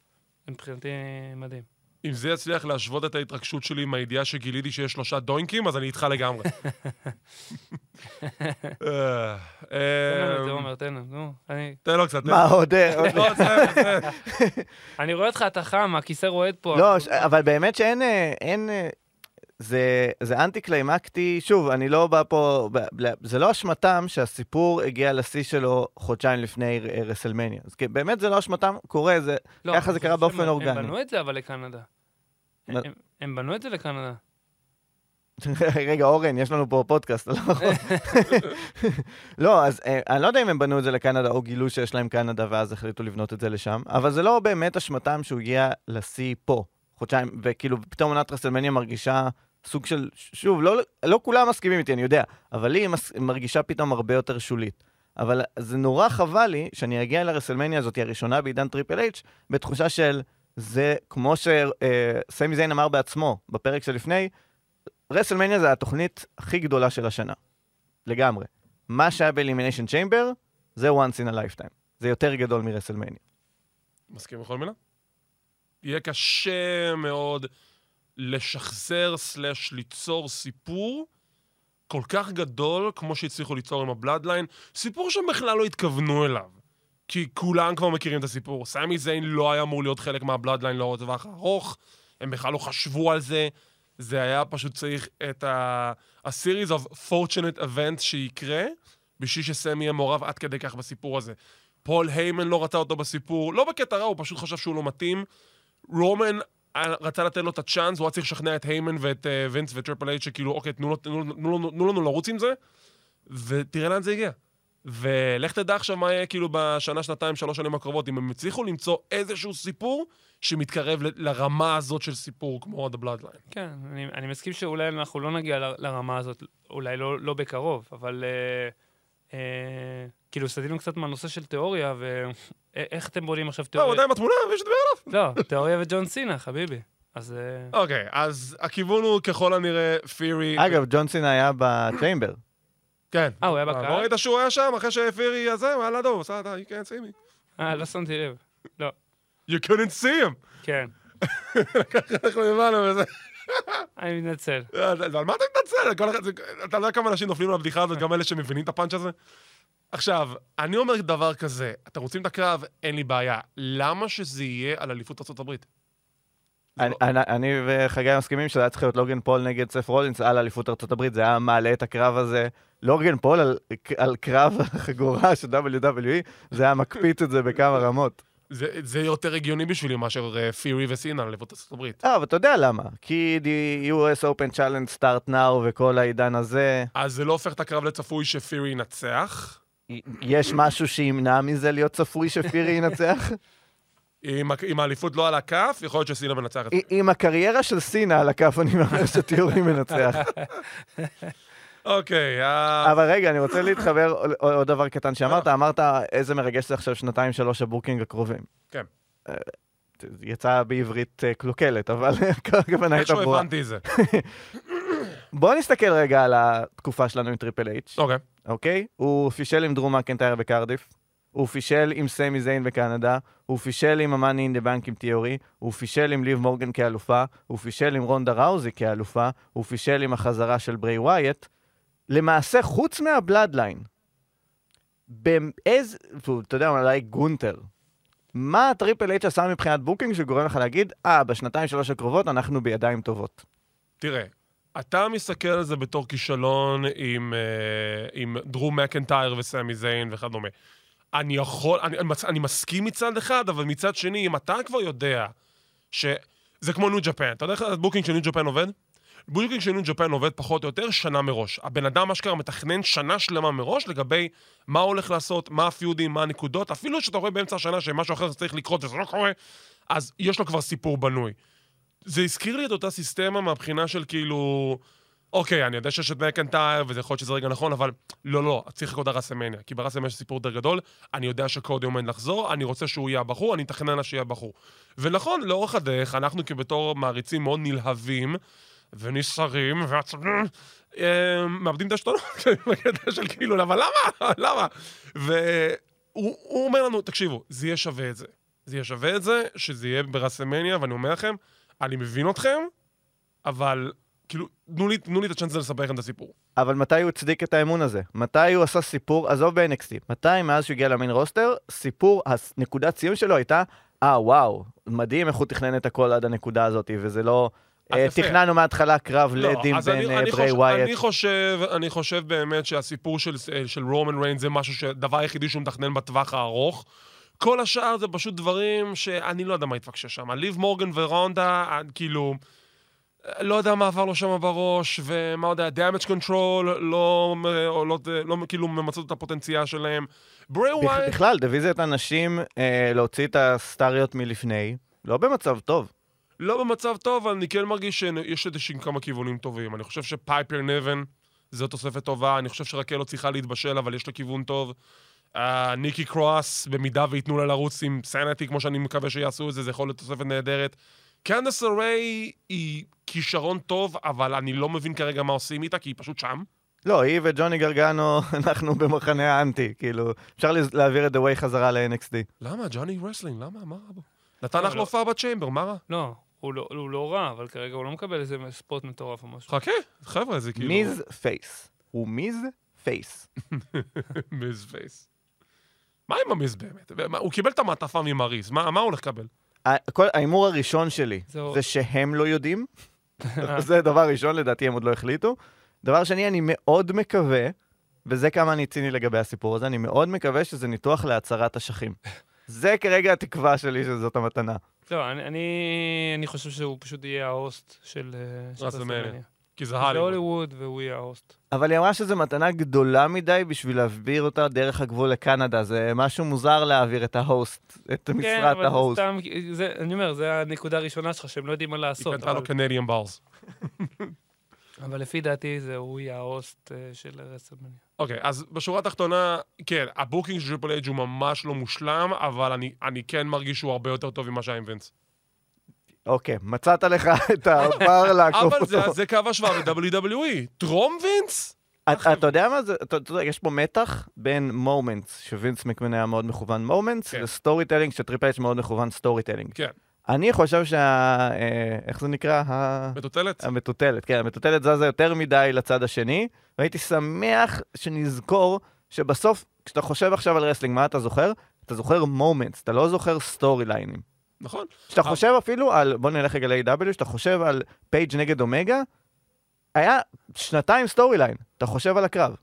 מבחינתי מדהים. אם זה יצליח להשוות את ההתרגשות שלי עם הידיעה שגיליתי שיש שלושה דוינקים, אז אני איתך לגמרי. אה, תן לנו את זה, אה, עומר, תן לנו, נו. אני- תן לו קצת. מה, עוד... עוד- לא. אני רואה אותך, אתה חם, הכיסא רועד פה. לא, אבל באמת שאין... אה. אה, זה, זה אנטי קליימקטי, שוב, אני לא בא פה, ב- ב- זה לא אשמתם שהסיפור הגיע לשיא שלו חודשיים לפני אה, רסלמניה. אז כן, באמת זה לא אשמתם, קורה, זה, לא, ככה זה קרה חושב באופן אורגני. הם בנו את זה אבל לקנדה. הם- הם בנו את זה לקנדה. רגע, אורן, יש לנו פה פודקאסט, לא יכול... לא, אז אה, אני לא יודע אם הם בנו את זה לקנדה או גילו שיש להם קנדה ואז החליטו לבנות את זה לשם, אבל זה לא באמת אשמתם שהוא הגיע לשיא פה, חודשיים, וכאילו פתאום עונת רסלמניה מרגישה סוג של, שוב, לא, לא כולם מסכימים איתי, אני יודע, אבל לי היא מס- מרגישה פתאום הרבה יותר שולית. אבל זה נורא חבל לי שאני אגיע לרסלמניה הזאת, הראשונה בעידן טריפל אייץ', בתחושה של זה, כמו שסמי זיין אמר בעצמו בפרק שלפני, רסלמניה זה התוכנית הכי גדולה של השנה. לגמרי. מה שהיה ב Elimination Chamber, זה once in a lifetime. זה יותר גדול מרסלמניה. מסכים בכל מילה? יהיה קשה מאוד לשחזר slash ליצור סיפור כל כך גדול כמו שהצליחו ליצור עם ה Bloodline, סיפור שהם בכלל לא התכוונו אליו. כי כולם כבר מכירים את הסיפור. סמי זיין לא היה אמור להיות חלק מה-Bloodline לאור טווח ארוך, הם בכלל לא חשבו על זה. זה היה פשוט צריך את ה-series of fortunate events שיקרה, בשביל שסמי יהיה מעורב עד כדי כך בסיפור הזה. פול היימן לא רצה אותו בסיפור, לא בקטע רע, הוא פשוט חשב שהוא לא מתאים. רומן אה, רצה לתת לו את הצ'אנס, הוא היה צריך לשכנע את היימן ואת uh, וינס וטריפל אייץ' שכאילו, אוקיי, תנו לנו לרוץ עם זה, ותראה לאן זה הגיע. ולך תדע עכשיו מה יהיה כאילו בשנה, שנתיים, שלוש שנים הקרובות, אם הם הצליחו למצוא איזשהו סיפור שמתקרב ל- לרמה הזאת של סיפור כמו The Bloodline. כן, אני, אני מסכים שאולי אנחנו לא נגיע ל- לרמה הזאת, אולי לא, לא בקרוב, אבל אה, אה, כאילו סטינו קצת מהנושא של תיאוריה, ואיך אתם בונים עכשיו לא, הוא תיאוריה? עדיין בתמונה, ויש לדבר עליו. לא, תיאוריה וג'ון סינה, חביבי. אז אה, אוקיי, אז הכיוון הוא ככל הנראה פירי. אגב, ג'ון סינה היה בצ'יימבר. כן. אה, הוא היה לא בקהל? ראית שהוא היה שם אחרי שפירי הזה, הוא היה לידו, הוא עשה את ה- you can't see me. אה, לא שמתי לב. לא, You couldn't see him. כן, אנחנו הבנו וזה. אני מתנצל. אה, על מה אתה מתנצל? אתה יודע כמה אנשים נופלים על הבדיחה הזאת, גם אלה שמבינים את הפאנץ' הזה? עכשיו, אני אומר דבר כזה, אתם רוצים את הקרב? אין לי בעיה. למה שזה יהיה על אליפות ארה"ב? אני- וחגי מסכימים שזה היה צריך להיות לוגן פול נגד סת' רולינס על אליפות ארצות הברית, זה היה מעלה את הקרב הזה, לוגן פול על, קרב החגורה של WWE, זה היה מקפיץ את זה בכמה רמות. זה, זה יותר הגיוני בשבילי מאשר אה, פירי וסינה על אליפות ארה"ב. אה, אבל אתה יודע למה, כי the US Open Challenge starts now וכל העידן הזה, אז זה לא הופך את הקרב לצפוי שפירי ינצח. יש משהו שימנע מזה להיות צפוי שפירי ינצח? אם, ה- האליפות לא על הכף, יכול להיות שסינה מנצחת. עם הקריירה של סינה על הכף, אני אומר שתיאורי מנצח. אוקיי, אה, אבל רגע, אני רוצה להתחבר עוד- עוד דבר קטן שאמרת, אמרת איזה מרגש זה עכשיו שנתיים שלוש ה-booking הקרובים. כן. אה, יצא בעברית אה, קלוקלת, אבל הכוונה הייתה איכשהו ברורה. הבנתי את זה. בוא נסתכל רגע על התקופה שלנו עם טריפל אייץ', אוקיי. אוקיי? הוא פישל עם דרו מקנטייר בקרדיף, הוא פישל עם סמי זיין בקנדה, הוא פישל עם ה-Money in the Bank עם תיאורי, הוא פישל עם ליב מורגן כאלופה, הוא פישל עם רונדה ראוזי כאלופה, הוא פישל עם החזרה של בריי וואייט. למעשה, חוץ מה-Bloodline, באיזה, אתה יודע, אולי גונטר, מה הטריפל אייץ' עשה מבחינת booking שגורם לך להגיד, אה, בשנתיים שלוש הקרובות אנחנו בידיים טובות. תראה, אתה מסתכל על זה בתור כישלון עם, אה, עם דרו מקנטייר וסמי זיין וכדומה. אני יכול, אני, אני, אני מסכים מצד אחד, אבל מצד שני, אם אתה כבר יודע שזה כמו ניו ג'פן, אתה יודע איך ה-booking של ניו ג'פן עובד? booking של ניו ג'פן עובד פחות או יותר שנה מראש. הבן אדם אשכרה מתכנן שנה שלמה מראש לגבי מה הולך לעשות, מה ה-feudים, מה הנקודות, אפילו שאתה רואה באמצע השנה שמשהו אחר צריך לקרות וזה לא קורה, אז יש לו כבר סיפור בנוי. זה הזכיר לי את אותה סיסטמה מהבחינה של כאילו... אוקיי, אני יודע שיש את מקנטייר, וזה יכול להיות שזה רגע נכון, אבל לא, לא, צריך לחכות לרסמניה. כי ברסמניה יש סיפור יותר גדול, אני יודע שקודי עומד לחזור, אני רוצה שהוא יהיה הבחור, אני אתכנן לה שיהיה הבחור. ונכון, לאורך הדרך, אנחנו כבתור מעריצים מאוד נלהבים, ונסערים, ועצבים, אה, מאבדים את השתונות, בקטע של כאילו, אבל למה? למה? והוא הוא אומר לנו, תקשיבו, זה יהיה שווה את זה. זה יהיה שווה את זה, שזה יהיה ברסמניה, ואני אומר לכם, אני מבין אתכם, אבל כאילו, תנו לי, תנו לי את הצ'אנס לספר לכם את הסיפור. אבל מתי הוא הצדיק את האמון הזה? מתי הוא עשה סיפור, עזוב ב-NXT, מתי מאז שהוא הגיע למיין רוסטר, סיפור, הנקודת ציון שלו הייתה, אה וואו, מדהים איך הוא תכנן את הכל עד הנקודה הזאת, וזה לא... אה. תכננו מההתחלה קרב לא, לדים בין אה, ברי ווייט. אני חושב, באמת שהסיפור של, של רומן ריין זה משהו שהדבר היחידי שהוא מתכנן בטווח הארוך. כל השאר זה פשוט דברים שאני לא יודע מה התפקשש שם. ליב מורגן ורונדה, אה, כאילו, אה, לא יודע מה עבר לו שם בראש, ומה יודע, damage control, לא, או לא, לא כאילו ממצות את הפוטנציאל שלהם. ברי בכ- ווייט, בכלל, דיוויזיית הנשים, אה, להוציא את הסטריות מלפני, לא במצב טוב. לא במצב טוב, אבל אני כן מרגיש שיש איזשהם כמה כיוונים טובים. אני חושב שפייפר נבן זו תוספת טובה, אני חושב שרקל לא צריכה להתבשל, אבל יש לה כיוון טוב. Uh, ניקי קרוס, במידה וייתנו לה לרוץ עם סנטי, כמו שאני מקווה שיעשו את זה, זה יכול להיות תוספת נהדרת. קנדס הרי היא כישרון טוב, אבל אני לא מבין כרגע מה עושים איתה, כי היא פשוט שם. לא, היא וג'וני גרגנו, אנחנו במחנה האנטי, כאילו, אפשר להעביר את The Way חזרה ל-NXT. למה? ג'וני רסלינג, למה? מה רע בו? נתן לא, לך לא. להופעה בצ'יימבר, מה רע? לא, הוא לא, הוא לא רע, אבל כרגע הוא לא מקבל איזה ספוט מטורף או משהו. חכה, חבר'ה, זה כאילו... מיז פייס. הוא מיז פייס. מיז פייס. מה עם המיז באמת? הוא קיבל את המעטפה ממריס, מה, מה הוא הולך לקבל? ההימור הראשון שלי. זה שהם לא יודעים. זה דבר ראשון, לדעתי הם עוד לא החליטו. דבר שני, אני מאוד מקווה, וזה כמה אני ציני לגבי הסיפור הזה, אני מאוד מקווה שזה ניתוח להסרת אשכים. זה כרגע התקווה שלי שזאת המתנה. לא, אני, אני, אני חושב שהוא פשוט יהיה ה-host של אה, של. רסלמניה. כי זה זה הוליווד. והוא יהיה ההוסט. אבל היא אמרה שזו מתנה גדולה מדי בשביל להעביר אותה דרך הגבול לקנדה. זה משהו מוזר להעביר את ה-host, את כן, משרת אבל זה ה-host. סתם, זה, אני אומר, זה הנקודה הראשונה שלך, שהם לא יודעים מה היא לעשות. קנתה לו אבל, Canadian bras. אבל לפי דעתי זה הוא יהיה ה-host אה, של רסלמניה. אוקיי, אז בשורה התחתונה, כן, ה-booking של טריפל אייץ' הוא ממש לא מושלם, אבל אני, אני כן מרגיש שהוא הרבה יותר טוב ממה שהיה עם וינס. אוקיי, מצאת לך את הבר לעקוף אבל זה, אותו. קו השוואה ב-WWE. טרום וינס? אתה יודע מה זה? אתה יודע, יש פה מתח בין moments, שווינס מקמן היה מאוד מכוון moments, כן. ל-storytelling, שטריפל אייץ' מאוד מכוון storytelling. כן. אני חושב שה... אה, איך זה נקרא? ה- מטוטלת? המטוטלת, כן, המטוטלת זזה יותר מדי לצד השני, והייתי שמח שנזכור שבסוף, כשאתה חושב עכשיו על רסלינג, מה אתה זוכר? אתה זוכר moments, אתה לא זוכר storylineים. נכון. כשאתה חושב אפילו על, בוא נלך רגע ל-AEW, כשאתה חושב על פייג' נגד אומגה, היה שנתיים storyline, אתה חושב על הקרב.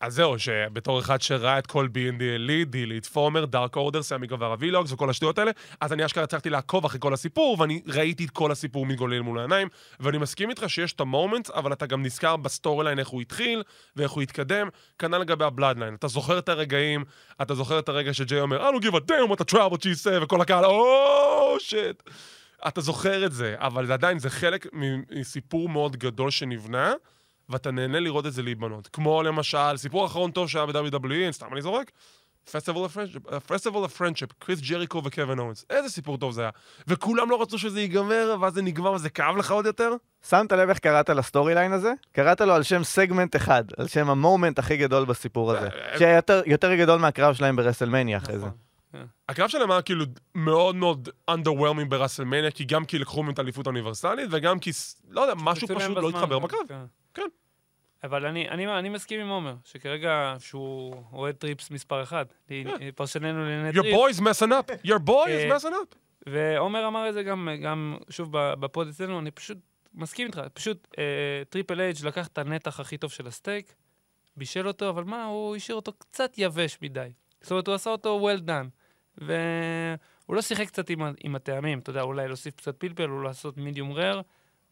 אז זהו, שבתור אחד שראה את כל Being The Elite, פורמר, דארק אורדר, סמי גווארה ולוגס וכל השטויות האלה, אז אני אשכרה הצלחתי לעקוב אחרי כל הסיפור, ואני ראיתי את כל הסיפור מתגולל מול העיניים, ואני מסכים איתך שיש את ה-moments, אבל אתה גם נזכר ב-storyline איך הוא התחיל, ואיך הוא התקדם, כנ"ל לגבי ה-Bloodline. אתה זוכר את הרגעים, אתה זוכר את הרגע שג'יי אומר, I don't give a damn what the Tribal Chief said, וכל הקהל, oh shit. אתה זוכר את זה, אבל עדיין, זה חלק מסיפור מאוד גדול שנבנה, ואתה נהנה לראות את זה להיבנות. כמו למשל, סיפור אחרון טוב שהיה ב-WWE, סתם אני זורק, Festival of Friendship, קריס ג'ריקו וקווין אוונס. איזה סיפור טוב זה היה. וכולם לא רצו שזה ייגמר, ואז זה נגמר וזה כאב לך עוד יותר? שמת לב איך קראת ל-storyline הזה? קראת לו על שם סגמנט אחד, על שם ה-moment הכי גדול בסיפור הזה. אה, שהיה יותר- גדול מהקרב שלהם ברסלמניה אחרי זה. נכון. הקרב שלהם היה כאילו מאוד מאוד underwhelming בראסלמניה, כי גם כי לקחו מהם את האליפות האוניברסלית, וגם כי, לא יודע, משהו פשוט לא התחבר כן, בקרב. אבל אני, אני, אני מסכים עם עומר, שכרגע שהוא אוהד טריפס מספר אחד, לי- פרשננו לענייני טריפ, your boy is messing up, your boy אה, is messing up. ועומר אמר את זה גם, גם שוב בפוד אצלנו, אני פשוט מסכים איתך, פשוט אה, טריפל אייץ' לקח את הנתח הכי טוב של הסטייק, בישל אותו, אבל מה, הוא השאיר אותו קצת יבש מדי. זאת אומרת, הוא עשה אותו well done, והוא לא שיחק קצת עם, עם הטעמים, אתה יודע, אולי להוסיף קצת פלפל, או לעשות מידיום rare,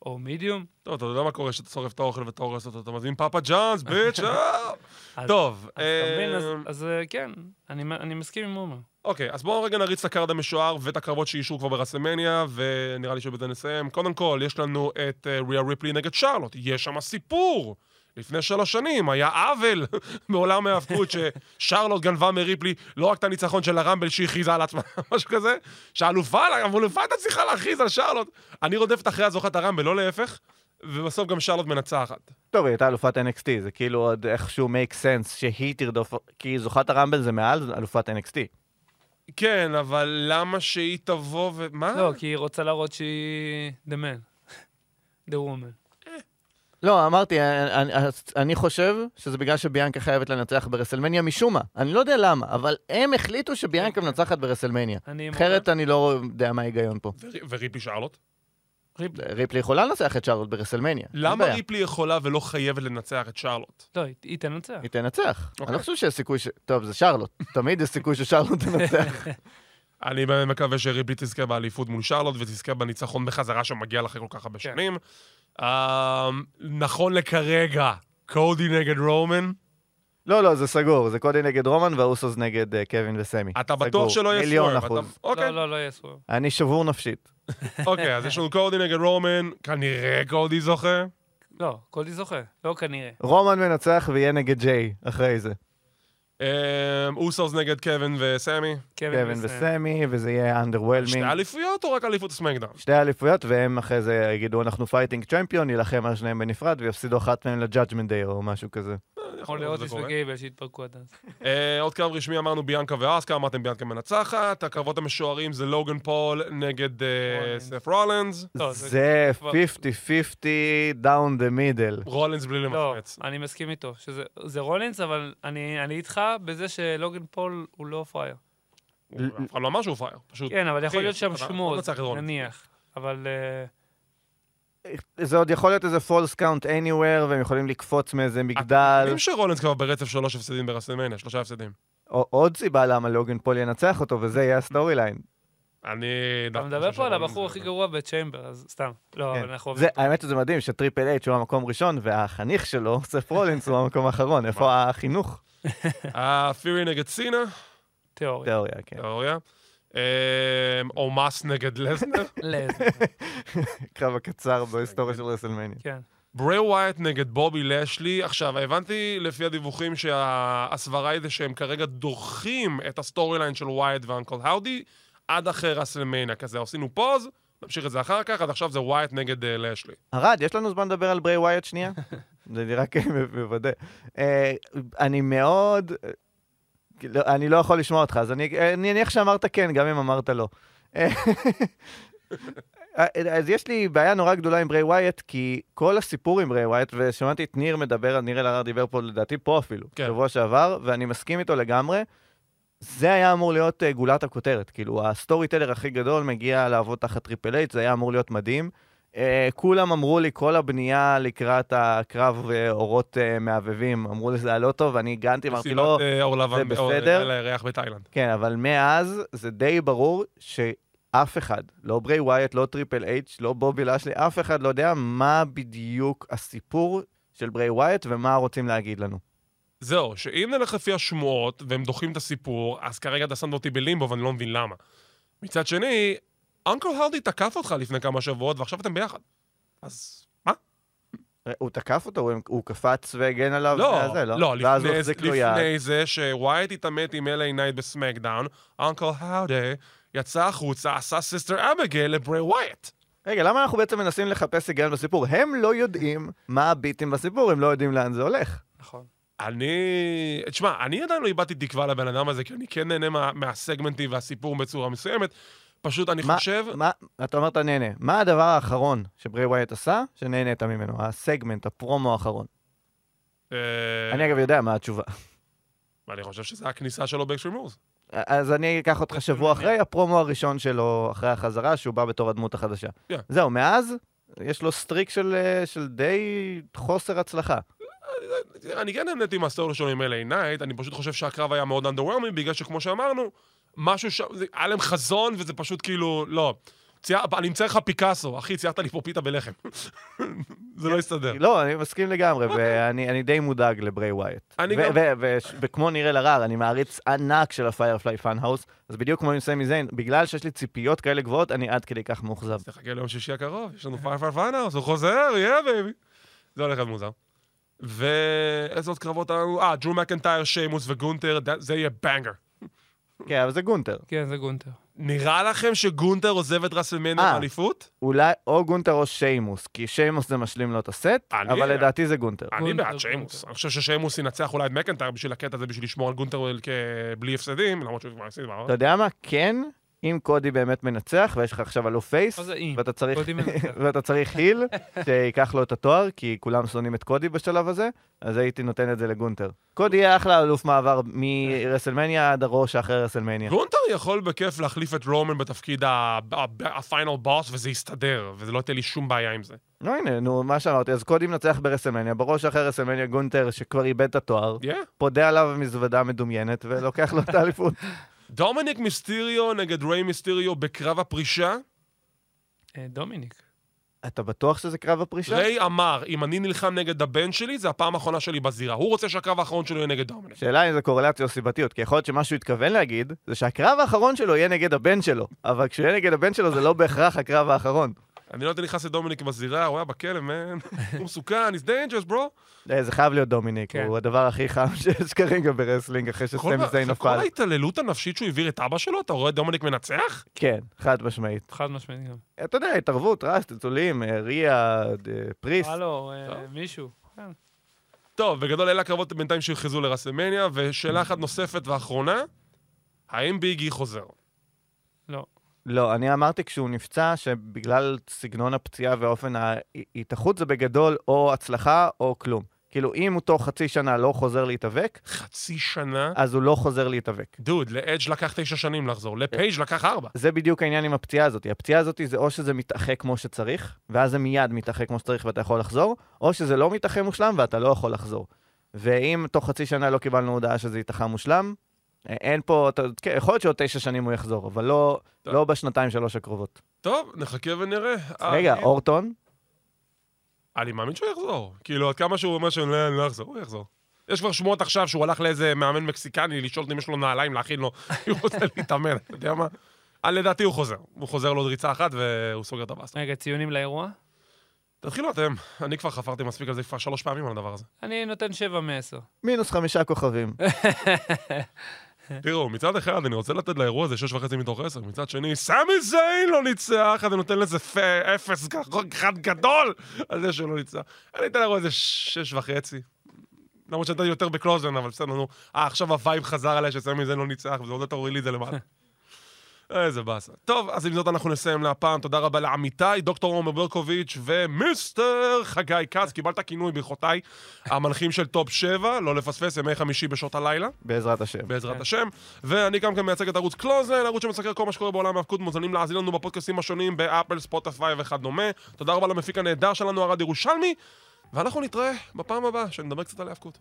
או מידיום. טוב, אתה יודע מה קורה כשאתה שורף את האוכל ואתה הורס אותו, אתה מזמין פאפה ג'אנס, bitch, אה. טוב, אז אתה מבין, אז, אה, אה, כן, אני, מסכים עם עומר. אוקיי, אז בואו רגע נריץ את ה card המשוער ואת הקרבות שאישרו כבר ברסלמניה, ונראה לי שבזה נסיים. קודם כל, יש לנו את ריה ריפלי נגד שרלוט. יש שם סיפור. לפני שלוש שנים היה עוול בעולם ההאבקות ששרלוט גנבה מריפלי לא רק את הניצחון של הרמבל שהכריזה על עצמה, משהו כזה, שהאלופה, האלופה הייתה צריכה להכריז על שרלוט. אני רודפת אחרי הזוכת הרמבל, לא להפך, ובסוף גם שרלוט מנצחת. טוב, היא הייתה אלופת NXT, זה כאילו עוד איכשהו make sense שהיא תרדוף, כי זוכת הרמבל זה מעל אלופת NXT. כן, אבל למה שהיא תבוא ו... מה? לא, כי היא רוצה להראות שהיא the man. the woman. לא, אמרתי, אני, אני חושב שזה בגלל שביאנקה חייבת לנצח ברסלמניה משום מה. אני לא יודע למה, אבל הם החליטו שביאנקה מנצחת ברסלמניה. אחרת אני לא יודע מה ההיגיון פה. ור- וריפלי שרלוט? ריפלי יכולה לנצח את שרלוט ברסלמניה. למה. ריפלי יכולה ולא חייבת לנצח את שרלוט? לא, היא- תנצח. היא תנצח. אוקיי. אני לא חושב שיש סיכוי ש... טוב, זה שרלוט. תמיד יש סיכוי ששרלוט תנצח. אני באמת מקווה שריפלי תזכה באליפות מול שרלוט ותזכה בניצחון בחזרה שמגיע אחרי כל כך הרבה כן. שנים. אה, נכון לכרגע, קודי נגד רומן. לא, לא, זה סגור. זה קודי נגד רומן והאוסוס נגד אה, קווין וסמי. אתה סגור. בטוח שלא יהיה מיליון סוורב. אחוז. אתה- אוקיי, לא, לא, לא יהיה סוור. אני שבור נפשית. אוקיי, אז יש לנו קודי נגד רומן, כנראה קודי זוכה. לא, קודי זוכה. לא כנראה. רומן מנצח ויהיה נגד ג'יי אחרי זה. אה, אוסוס נגד קווין וסמי. קווין. וסמי, וזה יהיה שתי underwhelming. אליפויות או רק אליפות הסמקדאון? שתי אליפויות, והם אחרי זה יגידו, אנחנו fighting champion, נילחם על שניהם בנפרד, ויפסידו אחת מהם לג'אג'מנט דיי או משהו כזה. או להיות לאוטיס וגייבל שהתפרקו עד אז. אה, עוד קרב רשמי אמרנו ביאנקה ואסקה, אמרתם ביאנקה מנצחת, הקרבות המשוערים זה לוגן פול נגד אה. סף רולנס. לא, זה זה כבר- 50-50 down the middle. רולנס בלי לא, למצמץ. אני מסכים איתו. שזה זה רולינס, אבל אני אני איתך בזה שלוגן פול הוא לא פראייר. הוא אף אחד לא אמר שהוא פראייר, פשוט... כן, אבל יכול להיות שם שמות, רולינס. נניח. אבל אה, זה עוד יכול להיות איזה falls count anywhere, והם יכולים לקפוץ מאיזה אתם מגדל. יודעים שרולנס כבר ברצף שלוש הפסדים ברסלמניה, שלושה הפסדים. או- עוד סיבה למה לוגן פול ינצח אותו, וזה יהיה ה storyline. אני... אתה מדבר פה על הבחור הכי גרוע בצ'יימבר, אז סתם. לא, כן. אבל אנחנו... זה- האמת שזה מדהים שטריפל אייץ' הוא המקום ראשון, והחניך שלו, סף רולינס, הוא המקום האחרון. איפה החינוך? הפירי נגד סינה, תיאוריה. תיאוריה, כן. תיאוריה. אה, אומאס נגד לזנר. לז, קרב הקצר בהיסטוריה של רסלמניה. כן. ברי ווייט נגד בובי לשלי. עכשיו, הבנתי לפי הדיווחים שהסברה היא זה שהם כרגע דוחים את ה storyline של ווייט ואנקל האודי עד אחרי רסלמניה. כזה עשינו pause, נמשיך את זה אחר כך, עד עכשיו זה ווייט נגד אה, לשלי. ארד, יש לנו זמן לדבר על ברי ווייט שנייה? זה נראה מוודא. אה, אני מאוד... לא, אני לא יכול לשמוע אותך, אז אני אני אניח שאמרת כן, גם אם אמרת לא. אז יש לי בעיה נורא גדולה עם ברי ווייט, כי כל הסיפור עם ברי ווייט, ושמעתי את ניר מדבר, ניר אלהרר דיבר פה לדעתי פה אפילו, כן. שבוע שעבר, ואני מסכים איתו לגמרי. זה היה אמור להיות אה, גולת הכותרת. כאילו, ה storyteller הכי גדול מגיע לעבוד תחת טריפל אייץ', זה היה אמור להיות מדהים. אה, כולם אמרו לי, כל הבנייה לקראת הקרב אה, אורות אה, מהבהבים, אמרו לי זה היה לא טוב, ואני הגנתי, אמרתי לו, אה, זה אור- בסדר. על הירח בתאילנד. כן, אבל מאז זה די ברור שאף אחד, לא ברי ווייט, לא טריפל אייץ', לא בובי לאשלי, אף אחד לא יודע מה בדיוק הסיפור של ברי ווייט ומה רוצים להגיד לנו. זהו, שאם נלך לפי השמועות, והם דוחים את הסיפור, אז כרגע אתה שם אותי בלימבו ואני לא מבין למה. מצד שני, אנקל האודי תקף אותך לפני כמה שבועות ועכשיו אתם ביחד. אז מה? הוא תקף אותו, הוא, קפץ והגן עליו, לא, והזה, לא? לא, ואז לפני, יד. לפני זה שווייט התעמת עם LA נייט בסמקדאון, אנקל האודי יצא החוצה, עשה סיסטר אביגייל לברי ווייט. רגע, למה אנחנו בעצם מנסים לחפש היגיון בסיפור? הם לא יודעים מה הביטים בסיפור, הם לא יודעים לאן זה הולך. נכון. אני... תשמע, אני עדיין לא איבדתי תקווה לבן אדם הזה, כי אני כן נהנה מה, מהסגמנטים והסיפור בצורה מסוימת. פשוט אני מה- חושב... מה, אתה אומר אתה נהנה. מה הדבר האחרון שברי ווייט עשה, שנהנית ממנו? הסגמנט, הפרומו האחרון. אה, אני אגב יודע מה התשובה. ואני חושב שזה הכניסה שלו באקסטרים רולס. אז אני אקח אותך שבוע אחרי, הפרומו הראשון שלו, אחרי החזרה, שהוא בא בתור הדמות החדשה. כן. זהו, מאז יש לו streak של, אה, של די חוסר הצלחה. אני כן נהניתי מה story שלו עם LA נייט, אני פשוט חושב שהקרב היה מאוד underwhelming, בגלל שכמו שאמרנו, משהו ש... היה להם חזון, וזה פשוט כאילו, לא. אני מצייר לך פיקאסו, אחי, ציירת לי פה פיתה בלחם. זה לא יסתדר. לא, אני מסכים לגמרי, ואני אני די מודאג לברי ווייט. וכמו ניר אלהרר, אני מעריץ ענק של הפיירפליי פאנהאוס, אז בדיוק כמו עם סמי זיין, בגלל שיש לי ציפיות כאלה גבוהות, אני עד כדי כך מאוכזב. תחכה ליום שישי הקרוב, יש לנו פיירפליי פאנהאוס, הוא חוזר, yeah baby. זה הולך להיות מוזר. ואיזה עוד קרבות היו? אה, דרו מקנטייר, שיימוס וגונטר, זה יהיה banger. כן, אבל זה גונטר. כן, זה גונטר. נראה לכם שגונטר עוזב את ראסלמניה אה. באליפות? אולי או גונטר או שיימוס, כי שיימוס זה משלים לו את הסט, אני- אבל לדעתי זה גונטר. אני גונטר, בעד שיימוס. גונטר. אני חושב ששיימוס ינצח אולי את מקנטייר בשביל הקטע הזה, בשביל לשמור על גונטר כ- בלי הפסדים, למרות שהוא כבר הפסיד. מה? אתה יודע מה? כן, אם קודי באמת מנצח, ויש לך עכשיו אלוף face? ואתה צריך. ואתה צריך heel שייקח לו את התואר, כי כולם שונאים את קודי בשלב הזה, אז הייתי נותן את זה לגונטר. קודי יהיה אחלה אלוף מעבר מרסלמניה עד הרואו אחרי רסלמניה. גונטר יכול בכיף להחליף את רומן בתפקיד ה final boss, וזה יסתדר, וזה לא ייתן לי שום בעיה עם זה. נו הנה, נו, מה שאמרתי, אז קודי מנצח ברסלמניה, ברואו אחרי רסלמניה גונטר, שכבר איבד את התואר. פודה עליו מזוודה מדומיינת, ולוקח לו את האליפות. דומיניק מיסטיריו נגד ריי מיסטיריו בקרב הפרישה. אה, דומיניק. אתה בטוח שזה קרב הפרישה? ריי אמר, אם אני נלחם נגד הבן שלי, זה הפעם האחרונה שלי בזירה. הוא רוצה שהקרב האחרון שלו יהיה נגד דומיניק. שאלה אם זה קורלציה או סיבתיות, כי יכול להיות שמה שהוא התכוון להגיד, זה שהקרב האחרון שלו יהיה נגד הבן שלו, אבל כשהוא יהיה נגד הבן שלו זה לא בהכרח הקרב האחרון. אני לא יודע נכנס לדומיניק בזירה, הוא היה בכלא, מן. הוא מסוכן, he's dangerous, bro. אה, זה חייב להיות דומיניק, כן. הוא הדבר הכי חם שיש כרגע ב wrestling אחרי שסמי זיין ה- כל נפל. ההתעללות הנפשית שהוא העביר את אבא שלו, אתה רואה את דומיניק מנצח? כן, חד משמעית. חד משמעית גם. אתה יודע, התערבות, רעש, צלצולים, אה, ריה, אה, פריסט. הלו, אה, טוב. מישהו. כן. טוב, בגדול אלה הקרבות בינתיים שהוכרזו לרסלמניה, ושאלה אחת נוספת ואחרונה, האם ביגי חוזר? לא. לא, אני אמרתי כשהוא נפצע, שבגלל סגנון הפציעה ואופן ההתאחות זה בגדול או הצלחה או כלום. כאילו, אם הוא תוך חצי שנה לא חוזר להתאבק, חצי שנה? אז הוא לא חוזר להתאבק. דוד, לאדג' לקח תשע שנים לחזור, לפייג' לקח ארבע. זה בדיוק העניין עם הפציעה הזאת. הפציעה הזאת זה או שזה מתאחה כמו שצריך, ואז זה מיד מתאחה כמו שצריך ואתה יכול לחזור, או שזה לא מתאחה מושלם ואתה לא יכול לחזור. ואם תוך חצי שנה לא קיבלנו הודעה שזה התאחה מושלם, אין פה, אתה, כן, יכול להיות שעוד תשע שנים הוא יחזור, אבל לא, טוב. לא בשנתיים שלוש הקרובות. טוב, נחכה ונראה. רגע, אה, אורטון? אני מאמין שהוא יחזור. כאילו, עד כמה שהוא אומר שאני לא אני לא אחזור, הוא יחזור. יש כבר שמועות עכשיו שהוא הלך לאיזה מאמן מקסיקני לשאול אם יש לו נעליים להכין לו, אם הוא רוצה להתאמן, אתה יודע מה? אה, לדעתי הוא חוזר. הוא חוזר לעוד ריצה אחת והוא סוגר את הבאסטה. רגע, ציונים לאירוע? תתחילו אתם. אני כבר חפרתי מספיק על זה כבר שלוש פעמים על הדבר הזה. אני נותן 7 מ-10. מינוס חמישה כוכבים. תראו, מצד אחד אני רוצה לתת לאירוע הזה שש וחצי מתוך עשר, מצד שני, סמי זיין לא ניצח, אני נותן לזה אפס אחד גדול על זה שהוא לא ניצח. אני אתן לאירוע הזה שש וחצי. למרות שנתתי יותר בקלוזן, אבל בסדר, נו. אה, עכשיו ה vibe חזר עליי שסמי זיין לא ניצח, וזה עוד יותר הוריד לי את זה למעלה. איזה באסה. טוב, אז עם זאת אנחנו נסיים להפעם. תודה רבה לעמיתי, דוקטור עומר ברקוביץ' ו mister חגי כץ. קיבלת כינוי, ברכותיי. המנחים של Top 7, לא לפספס, ימי חמישי בשעות הלילה. בעזרת השם. בעזרת כן. השם. ואני גם כן מייצג את ערוץ קלוזן, ערוץ שמסקר כל מה שקורה בעולם ההאבקות, מוזמנים להאזין לנו בפודקאסטים השונים באפל, ספוטיפיי וכדומה. תודה רבה למפיק הנהדר שלנו, ארד ירושלמי, ואנחנו נתראה בפעם הבאה, שנדבר קצת על ההאבקות.